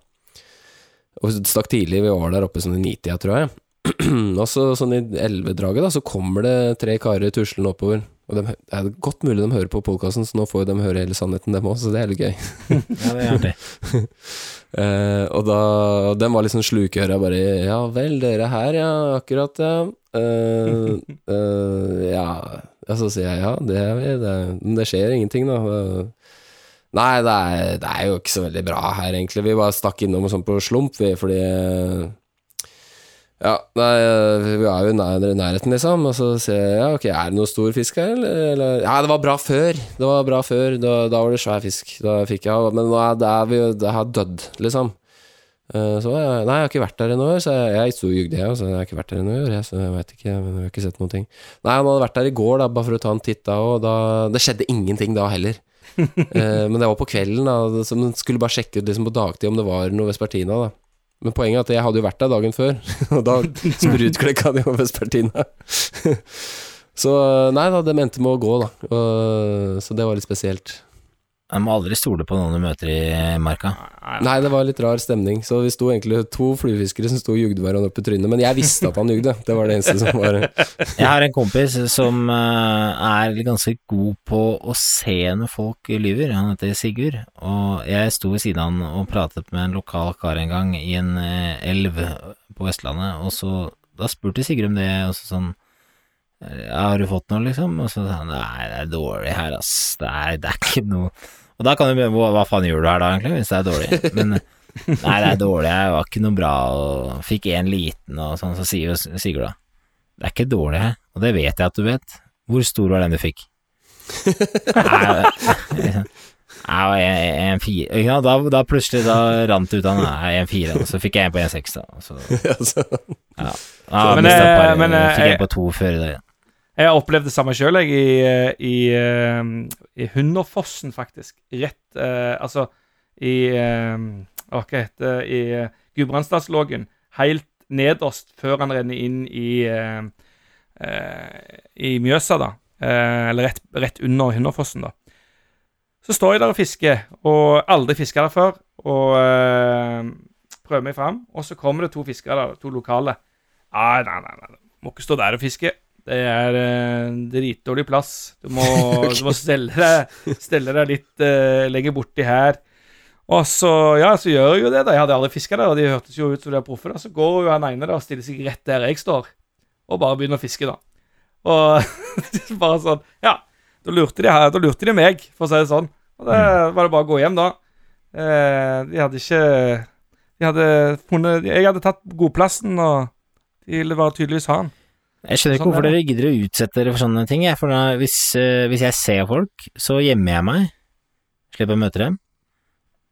Og stakk tidlig, vi var der oppe sånn i nitida, tror jeg. og så sånn i elvedraget, da, så kommer det tre karer tuslende oppover. Og de, det er godt mulig de hører på podkasten, så nå får de høre hele sannheten, dem òg, så det er litt gøy. Ja, det er artig. Eh, og da og De var liksom sånn slukøra, bare Ja vel, dere her, ja, akkurat, ja. Uh, uh, ja Ja, så sier jeg ja, det er vi, det, men det skjer ingenting, da. Nei, det er, det er jo ikke så veldig bra her, egentlig. Vi bare stakk innom sånn på slump, vi, fordi ja, nei, vi er jo i nærheten, liksom. Og så sier jeg ja, ok, er det noe stor fisk her, eller? Ja, det var bra før. Det var bra før. Da, da var det svær fisk. Da fikk jeg Men nå er det, vi, det har dødd, liksom. Eh, Så jeg, nei, jeg har ikke vært der ennå, så jeg, jeg og jugde, jeg, så jeg har ikke vært der ennå, jeg, så jeg vet ikke, men jeg har ikke sett noen ting. Nei, han hadde vært der i går, da, bare for å ta en titt da, og da Det skjedde ingenting da heller. Eh, men det var på kvelden, da, så man skulle bare sjekke ut liksom på dagtid om det var noe Vespertina, da. Men poenget er at jeg hadde jo vært der dagen før, og da sprutklekka det jo Vespertina. så nei da, det endte med å gå, da. Og, så det var litt spesielt. Jeg må aldri stole på noen du møter i marka. Nei, det var litt rar stemning. Så vi sto egentlig to fluefiskere som sto og jugde hverandre opp i trynet. Men jeg visste at han jugde. Det var det eneste som var Jeg har en kompis som eh, er ganske god på å se når folk lyver. Han heter Sigurd, og jeg sto ved siden av han og pratet med en lokal kar en gang i en eh, elv på Vestlandet, og så da spurte Sigurd om det, og så sånn har du fått noe, liksom? Og så sa han nei, det er dårlig her, ass, det er, det er ikke noe Og da kan du begynne, hva, hva faen gjør du her da, egentlig, hvis det er dårlig? Men nei, det er dårlig, jeg var ikke noe bra, og fikk en liten, og sånn, så sier jo Sigurd da det er ikke dårlig her, og det vet jeg at du vet. Hvor stor var den du fikk? Nei, Nei, en, en fire Ikke? Da, da plutselig da rant det ut av en fire, og så fikk jeg en på en seks, da. Så, altså, ja. Ja, Men, men, et eh, men, jeg, fikk jeg- en på to før i dag. Jeg har opplevd det samme sjøl, jeg, i, i, eh, i Hunderfossen, faktisk. Rett eh, Altså, i eh, Hva heter det I eh, Gudbrandsdalslågen. Helt nederst før han renner inn i eh, eh, I Mjøsa, da. Eh, eller rett, rett under Hunderfossen, da. Så står jeg der og fisker, og aldri fiska der før. Og eh, prøver meg fram, og så kommer det to fiskere der, to lokale. Nei, nei, nei, nei. må ikke stå der og fiske. Det er eh, dritdårlig plass. Du må, du må stelle deg, stelle deg litt eh, lenger borti her. Og så, ja, så gjør jeg jo det, da. Jeg hadde aldri fiska der, og de hørtes jo ut som de er proffe. Så går jo han ene da og stiller seg rett der jeg står, og bare begynner å fiske, da. Og bare sånn Ja, da lurte de, da lurte de meg, for å si det sånn. Og det var det bare å gå hjem, da. Eh, de hadde ikke De hadde funnet Jeg hadde tatt godplassen, og de ville bare tydeligvis ha den. Jeg skjønner ikke Sånn hvorfor dere gidder å utsette dere for sånne ting. For da, hvis, eh, hvis jeg ser folk, så gjemmer jeg meg. Slipper å møte dem.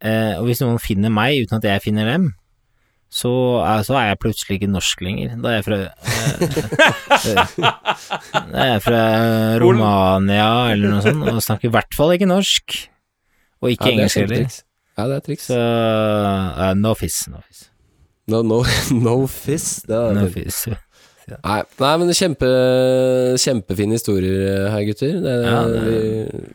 Eh, og hvis noen finner meg uten at jeg finner dem, så er, så er jeg plutselig ikke norsk lenger. Da er jeg fra eh, Da er jeg fra Romania eller noe sånt, og snakker i hvert fall ikke norsk. Og ikke ja, engelsk heller. Ja, det er triks. Så uh, no fiss, no fiss. No, no, no fizz. Det er No fint. fiss. Nei, nei, men kjempe, kjempefine historier her, gutter. Det, Ja, det-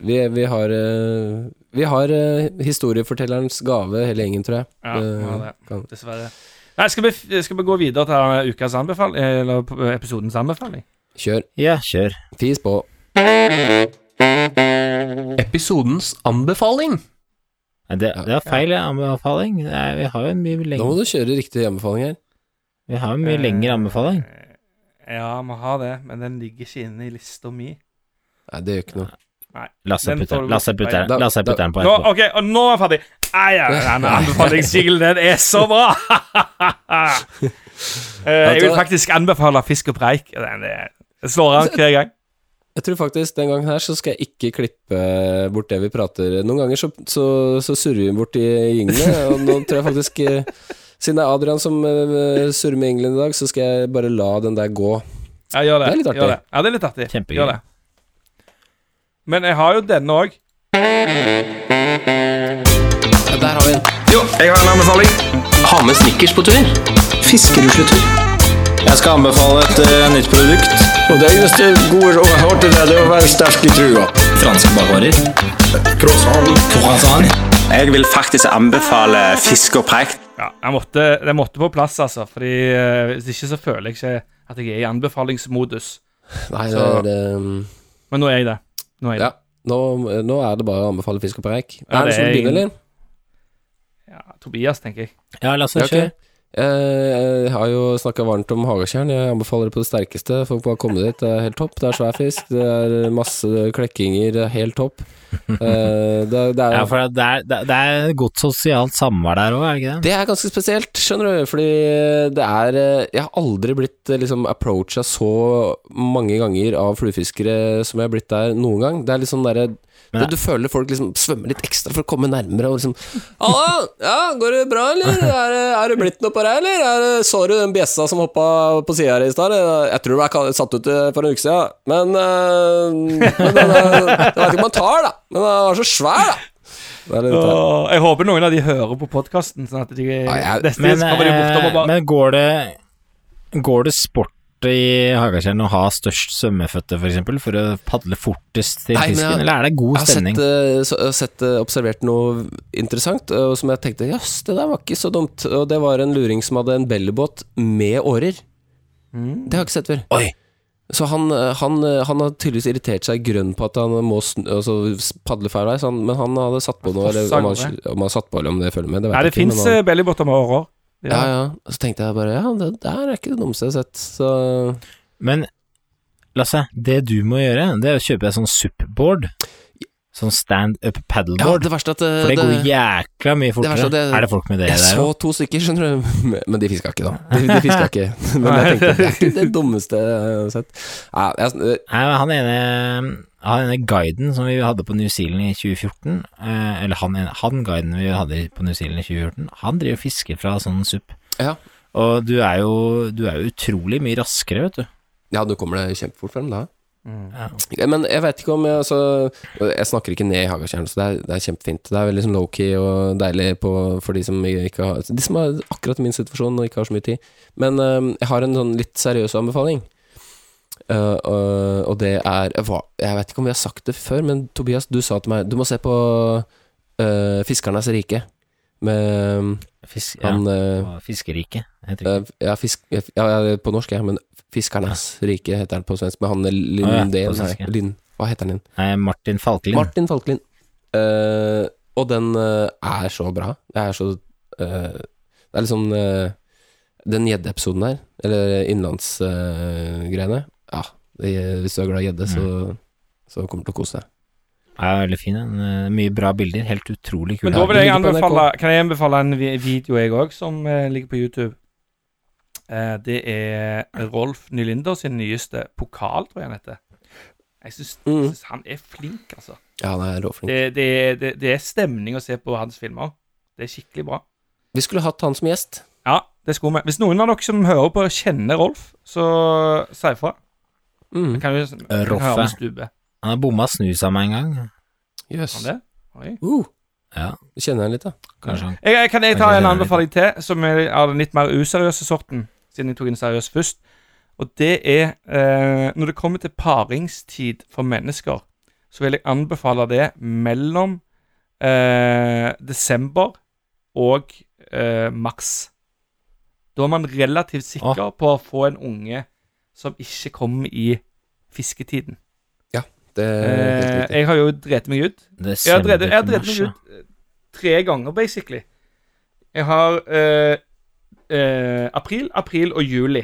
vi, vi, vi har eh, Vi har eh, historiefortellerens gave, hele gjengen, tror jeg. Ja, Det vi det. kan- Dessverre. Nei, skal vi, skal vi gå videre til ukas anbefaling, eller episodens anbefaling? Kjør. Ja, kjør. Fis på. Episodens anbefaling. Det, det er feil anbefaling. Vi har jo en mye Nå må du kjøre riktig anbefaling her. vi har jo mye lengre anbefaling. Ja, må har det, men den ligger ikke inne i lista mi. Nei, det gjør ikke noe. Nei. Lasse putter den på Nå, etterpå. ok, og nå er jeg ferdig. Anbefalingsjinglen, den er så bra! Eh, jeg vil faktisk anbefale Fisk og preik. Den er- slår an hver gang. Jeg tror faktisk den gangen her så skal jeg ikke klippe bort det vi prater Noen ganger så, så, så surrer vi bort i jinglene, og nå tror jeg faktisk eh, Siden det er Adrian som uh, surrer med England i dag, så skal jeg bare la den der gå. Ja, gjør det. Det er litt artig. Det. Ja, det er litt artig. Kjempegøy. Gjør det. Men jeg har jo denne òg. Ja, der har vi den. Jo, jeg har en anbefaling. Ha med snickers på tur. Fiskerusletur. Jeg skal anbefale et uh, nytt produkt. Og det eneste gode rådet jeg har til deg, det er å være sterk i trua. Franske bakvarer. Croissant. Jeg vil faktisk anbefale fisk og preik. Ja, jeg måtte, det måtte på plass, altså. Fordi eh, Hvis ikke så føler jeg ikke at jeg er i anbefalingsmodus. Nei, det Så- er det Men nå er jeg det. Nå er jeg Ja. det. Nå, nå er det bare å anbefale fisk og preik. Ja, er det det som du begynner, ingen- eller? Ja, Tobias, tenker jeg. Ja, Lasse, Ja, ok. Eh, Jeg har jo snakka varmt om Hagatjern. Jeg anbefaler det på det sterkeste. Folk bare komme dit. Det er helt topp. Det er svær fisk. Det er masse klekkinger. Det er helt topp. Eh, Det, det er Ja, for det er, det er godt sosialt samvær der òg, er det ikke det? Det er ganske spesielt, skjønner du, fordi det er eh, Jeg har aldri blitt liksom approacha så mange ganger av fluefiskere som jeg har blitt der noen gang. Det er litt sånn derre Men- Du føler folk liksom svømmer litt ekstra for å komme nærmere og liksom Halla, ja, går det bra, eller? Er, det- er det blitt noe på deg, eller? Er så du den bjessa som hoppa på sida her i stad? Jeg tror du ble satt ut eh, for en uke siden, men, eh, men Jeg vet ikke om man tar, da. Men den var så svær, da. Det Åh, jeg håper noen av de hører på podkasten, sånn at de Ja, jeg- Men, eh, men går det Går det sport i Hagatjern å ha størst svømmeføtte, f.eks., for, eksempel, for å padle fortest til Nei, fisken, jeg- eller er det god Jeg har stemning? sett, eh, jeg har sett eh, observert noe interessant, eh, og som jeg tenkte jøss, det der var ikke så dumt. Og det var en luring som hadde en bellybåt med årer. Det har jeg ikke sett før. Oi. Så han, han, han har tydeligvis irritert seg grønn på at han må altså, padle feil vei, men han hadde satt på noe, eller om han, om han satt på, eller om det følger med, det Nei, det fins bellybåter med årer. Ja, ja. Og så tenkte jeg bare ja, det der er ikke det dummeste jeg har sett. Så Men Lasse, det du må gjøre, det er å kjøpe deg sånn SUP-board. Sånn stand-up ja, det verste at det, for det går jækla mye fortere. det- er det folk med det Jeg der så to stykker, skjønner du, men de fiska ikke, da. De, de fiska ikke. Men jeg tenkte det er ikke det dummeste jeg har sett. Ja, jeg, Nei, men han ene, han ene guiden som vi hadde på New Zealand i 2014, eh, eller han, han guiden vi hadde på New Zealand i 2014, han driver og fisker fra sånn SUP. Ja. Og du er jo du er jo utrolig mye raskere, vet du. ja, du kommer deg kjempefort frem da. Ja, Men jeg vet ikke om jeg altså Jeg snakker ikke ned i Hagatjern, så det er, det er kjempefint. Det er veldig sånn low-key og deilig på, for de som ikke har De som er akkurat i min situasjon og ikke har så mye tid. Men øhm, jeg har en sånn litt seriøs anbefaling. Uh, og, og det er hva, Jeg vet ikke om vi har sagt det før, men Tobias, du sa til meg Du må se på uh, Fiskernes rike. Med Fisk, ja. han ja, og Fiskeriket, heter det. øh, ja, fisk, ja, på norsk, ja, men Fiskernes rike heter han på svensk. Men han Lindén svensk, ja. Lind, hva heter han igjen? Nei, Martin Falkelin. Martin Falklin. Uh, og den uh, er så bra. Det er så uh, Det er liksom Den gjeddeepisoden der, eller innlandsgreiene Ja, det, hvis du er glad i gjedde, så, så kommer du til å kose deg. Ja, veldig fin. En, Eh, Mye bra bilder. Helt utrolig kul. Men da vil jeg anbefale Kan jeg anbefale en video, jeg òg, som eh, ligger på YouTube? Eh, det er Rolf Nylinder sin nyeste pokal, tror jeg han heter. Jeg syns Mm. han er flink, altså. Ja, han er råflink. Det, det, det, det er stemning å se på hans filmer. Det er skikkelig bra. Vi skulle hatt han som gjest. Ja, det skulle vi. Hvis noen av dere som hører på, kjenner Rolf, så si ifra. Mm. Kan vi kan Rolf, Han har bomma snusa meg en gang. Jøss. Yes. Uh, Ja, kjenner han litt, da. kanskje han Jeg, jeg, kan jeg ta Jeg en anbefaling til, som er av den litt mer useriøse sorten, siden jeg tok en seriøs først? Og det er eh, Når det kommer til paringstid for mennesker, så vil jeg anbefale det mellom eh, desember og eh, mars. Da er man relativt sikker på å få en unge som ikke kommer i fisketiden. Det er Eh, jeg har jo drept meg ut. Jeg har drept, jeg har drept meg ut eh, tre ganger, basically. Jeg har eh, eh, april, april og juli.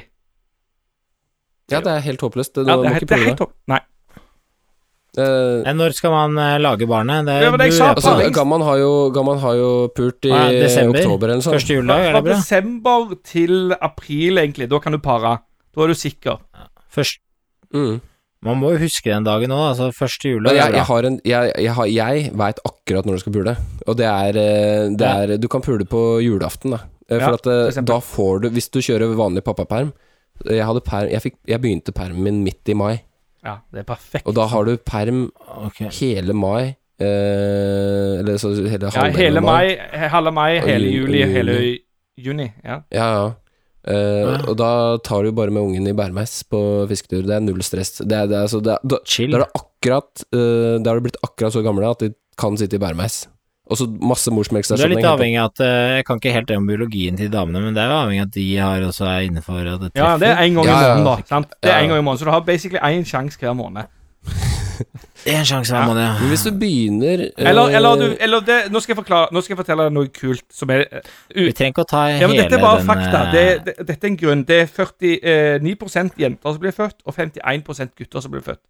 Ja, det er helt håpløst. Du Ja, det, er, ikke er prøve helt det. Nei. Eh. Når skal man lage barnet? Det Det det sa, altså. Gamman har jo, Gamman har jo pult i Ah, ja, desember. oktober eller noe sånt. Første juledag, er Fra det bra? desember til april, egentlig. Da kan du pare. Da er du sikker. Først, Mm. Man må jo huske den dagen òg, altså første jula. jeg, jeg, har en, jeg, jeg, har- jeg veit akkurat når du skal pule. Og det er, eh, det er Du kan pule på julaften, da. For Ja, at for da får du Hvis du kjører vanlig pappaperm Jeg, hadde perm, jeg, fikk, jeg begynte permen min midt i mai, Ja, det er perfekt. og da har du perm okay. hele mai. Eh, eller så hele ja, halvdelen hele mai, halve mai, hele juli, hele juni. Ja. Ja, ja. Eh, Ja. Og da tar du bare med ungen i bærmeis på fisketur. Det er null stress. Det er, det er, altså, det er, da, Chill. da er det akkurat uh, Da har du blitt akkurat så gamle at de kan sitte i bærmeis. Og så masse Du er litt avhengig av at uh, Jeg kan ikke helt det om biologien til damene, men det er jo avhengig av at de har også er innenfor ja, det er en gang i måneden, da. Sant? Det er en gang i måneden, Så du har basically én sjanse hver måned. En sjanse hver måned, Men hvis du begynner eh, Eller, eller, du, eller det, nå skal jeg forklare Nå skal jeg fortelle deg noe kult som er uh, Vi trenger ikke å ta Ja, men hele Dette er bare den fakta. eh, Det, det, dette er en grunn. Det er 49% jenter som blir født, og 51% gutter som blir født.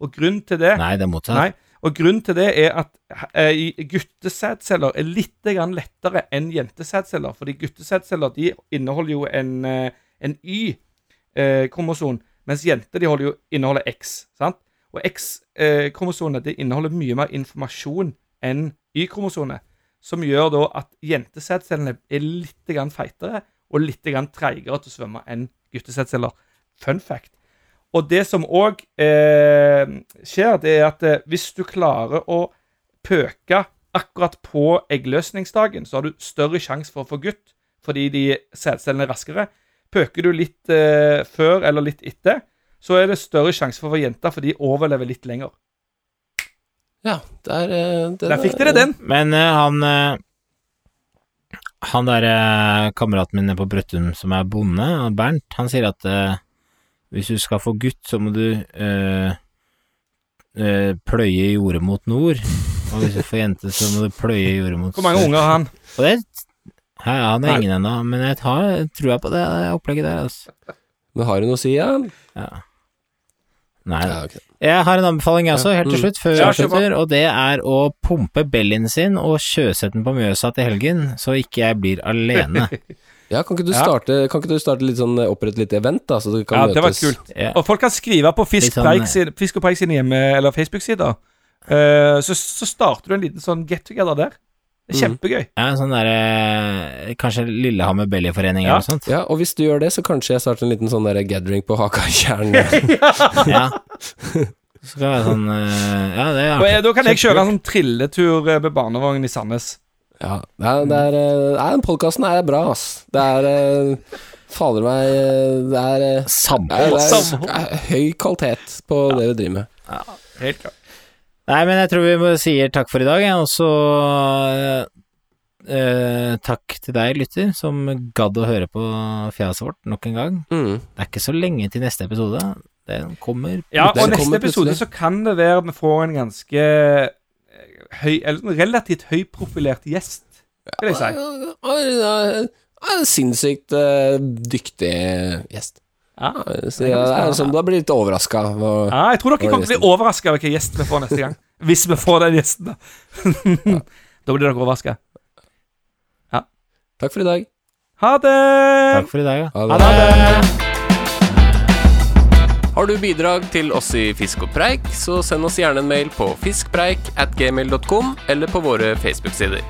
Og grunnen til det Nei, det er motsatt. Nei, og grunnen til det er at eh, guttesædceller er litt grann lettere enn jentesædceller. Fordi guttesædceller de inneholder jo en, eh, en Y-kromoson, mens jenter de holder jo, inneholder X. sant? Og X-kromosonet det inneholder mye mer informasjon enn Y-kromosonet. Som gjør da at jentesædcellene er litt grann feitere og litt grann treigere til å svømme enn guttesædceller. Fun fact. Og det som òg eh, skjer, det er at eh, hvis du klarer å pøke akkurat på eggløsningsdagen, så har du større sjanse for å få gutt, fordi de sædcellene er raskere. Pøker du litt eh, før eller litt etter, så er det større sjanse for å få jenter, for de overlever litt lenger. Ja, der, der, Der fikk er- dere den. Men uh, han uh, Han der uh, kameraten min på Brøttum som er bonde, Bernt, han sier at eh, hvis du skal få gutt, så må du eh, eh, pløye jordet mot nord. Og hvis du får jente, så må du pløye jordet mot Hvor mange unger har han? Og det Hæ, han er ingen ennå, men jeg tar jeg på det, det opplegget der, altså. Men har du noe å si, ja? Ja. Nei, ja okay. Jeg har en anbefaling jeg også, helt til Mm. slutt, før vi Ja, avslutter, og det er å pumpe Bellien sin og sjøsette den på Mjøsa til helgen, så ikke jeg blir alene. Ja, kan ikke du starte, kan ikke du starte litt sånn Opprette litt event, da, så du kan Ja, møtes det var kult. Ja. Og folk kan skrive på Fisk, sånn, Preik sin, Fisk og Preik sine hjemme- eller Facebook-sider. Uh, så, så starter du en liten sånn get together der. Det Mm. kjempegøy. Ja, sånn derre Kanskje Lillehammer Bellyforening Ja. eller noe sånt? Ja, og hvis du gjør det, så kanskje jeg starter en liten sånn derre gathering på Hakatjern. Ja. Så kan det være sånn eh, Ja, det er eh, Da kan jeg kjøre en sånn trilletur eh, med barnevogn i Sandnes. Ja, det er, det nei, den podkasten er bra, ass. Det er Fader meg Det er, er høy kvalitet på det vi driver med. Ja, Helt klart. Nei, men jeg tror vi må sier takk for i dag. Og så eh, eh, takk til deg, lytter, som gadd å høre på fjaset vårt nok en gang. Mm. Det er ikke så lenge til neste episode. Den kommer Ja, og neste kommer episode så kan det være vi får en ganske eh, høy Eller en relativt høyprofilert gjest, skal jeg si. Ja, En sinnssykt eh, dyktig gjest. Ja. Så jeg er som da blir jeg litt overraska. Ja, jeg tror dere kommer til å bli overraska over hvilken gjest vi får neste gang. Hvis vi får den gjesten, da. da blir dere overraska. Takk for i dag. Ha det! Takk for i dag, ja. Ha det. Har du bidrag til oss i Fisk og preik, så send oss gjerne en mail på fiskpreik at gmail.com eller på våre Facebook-sider.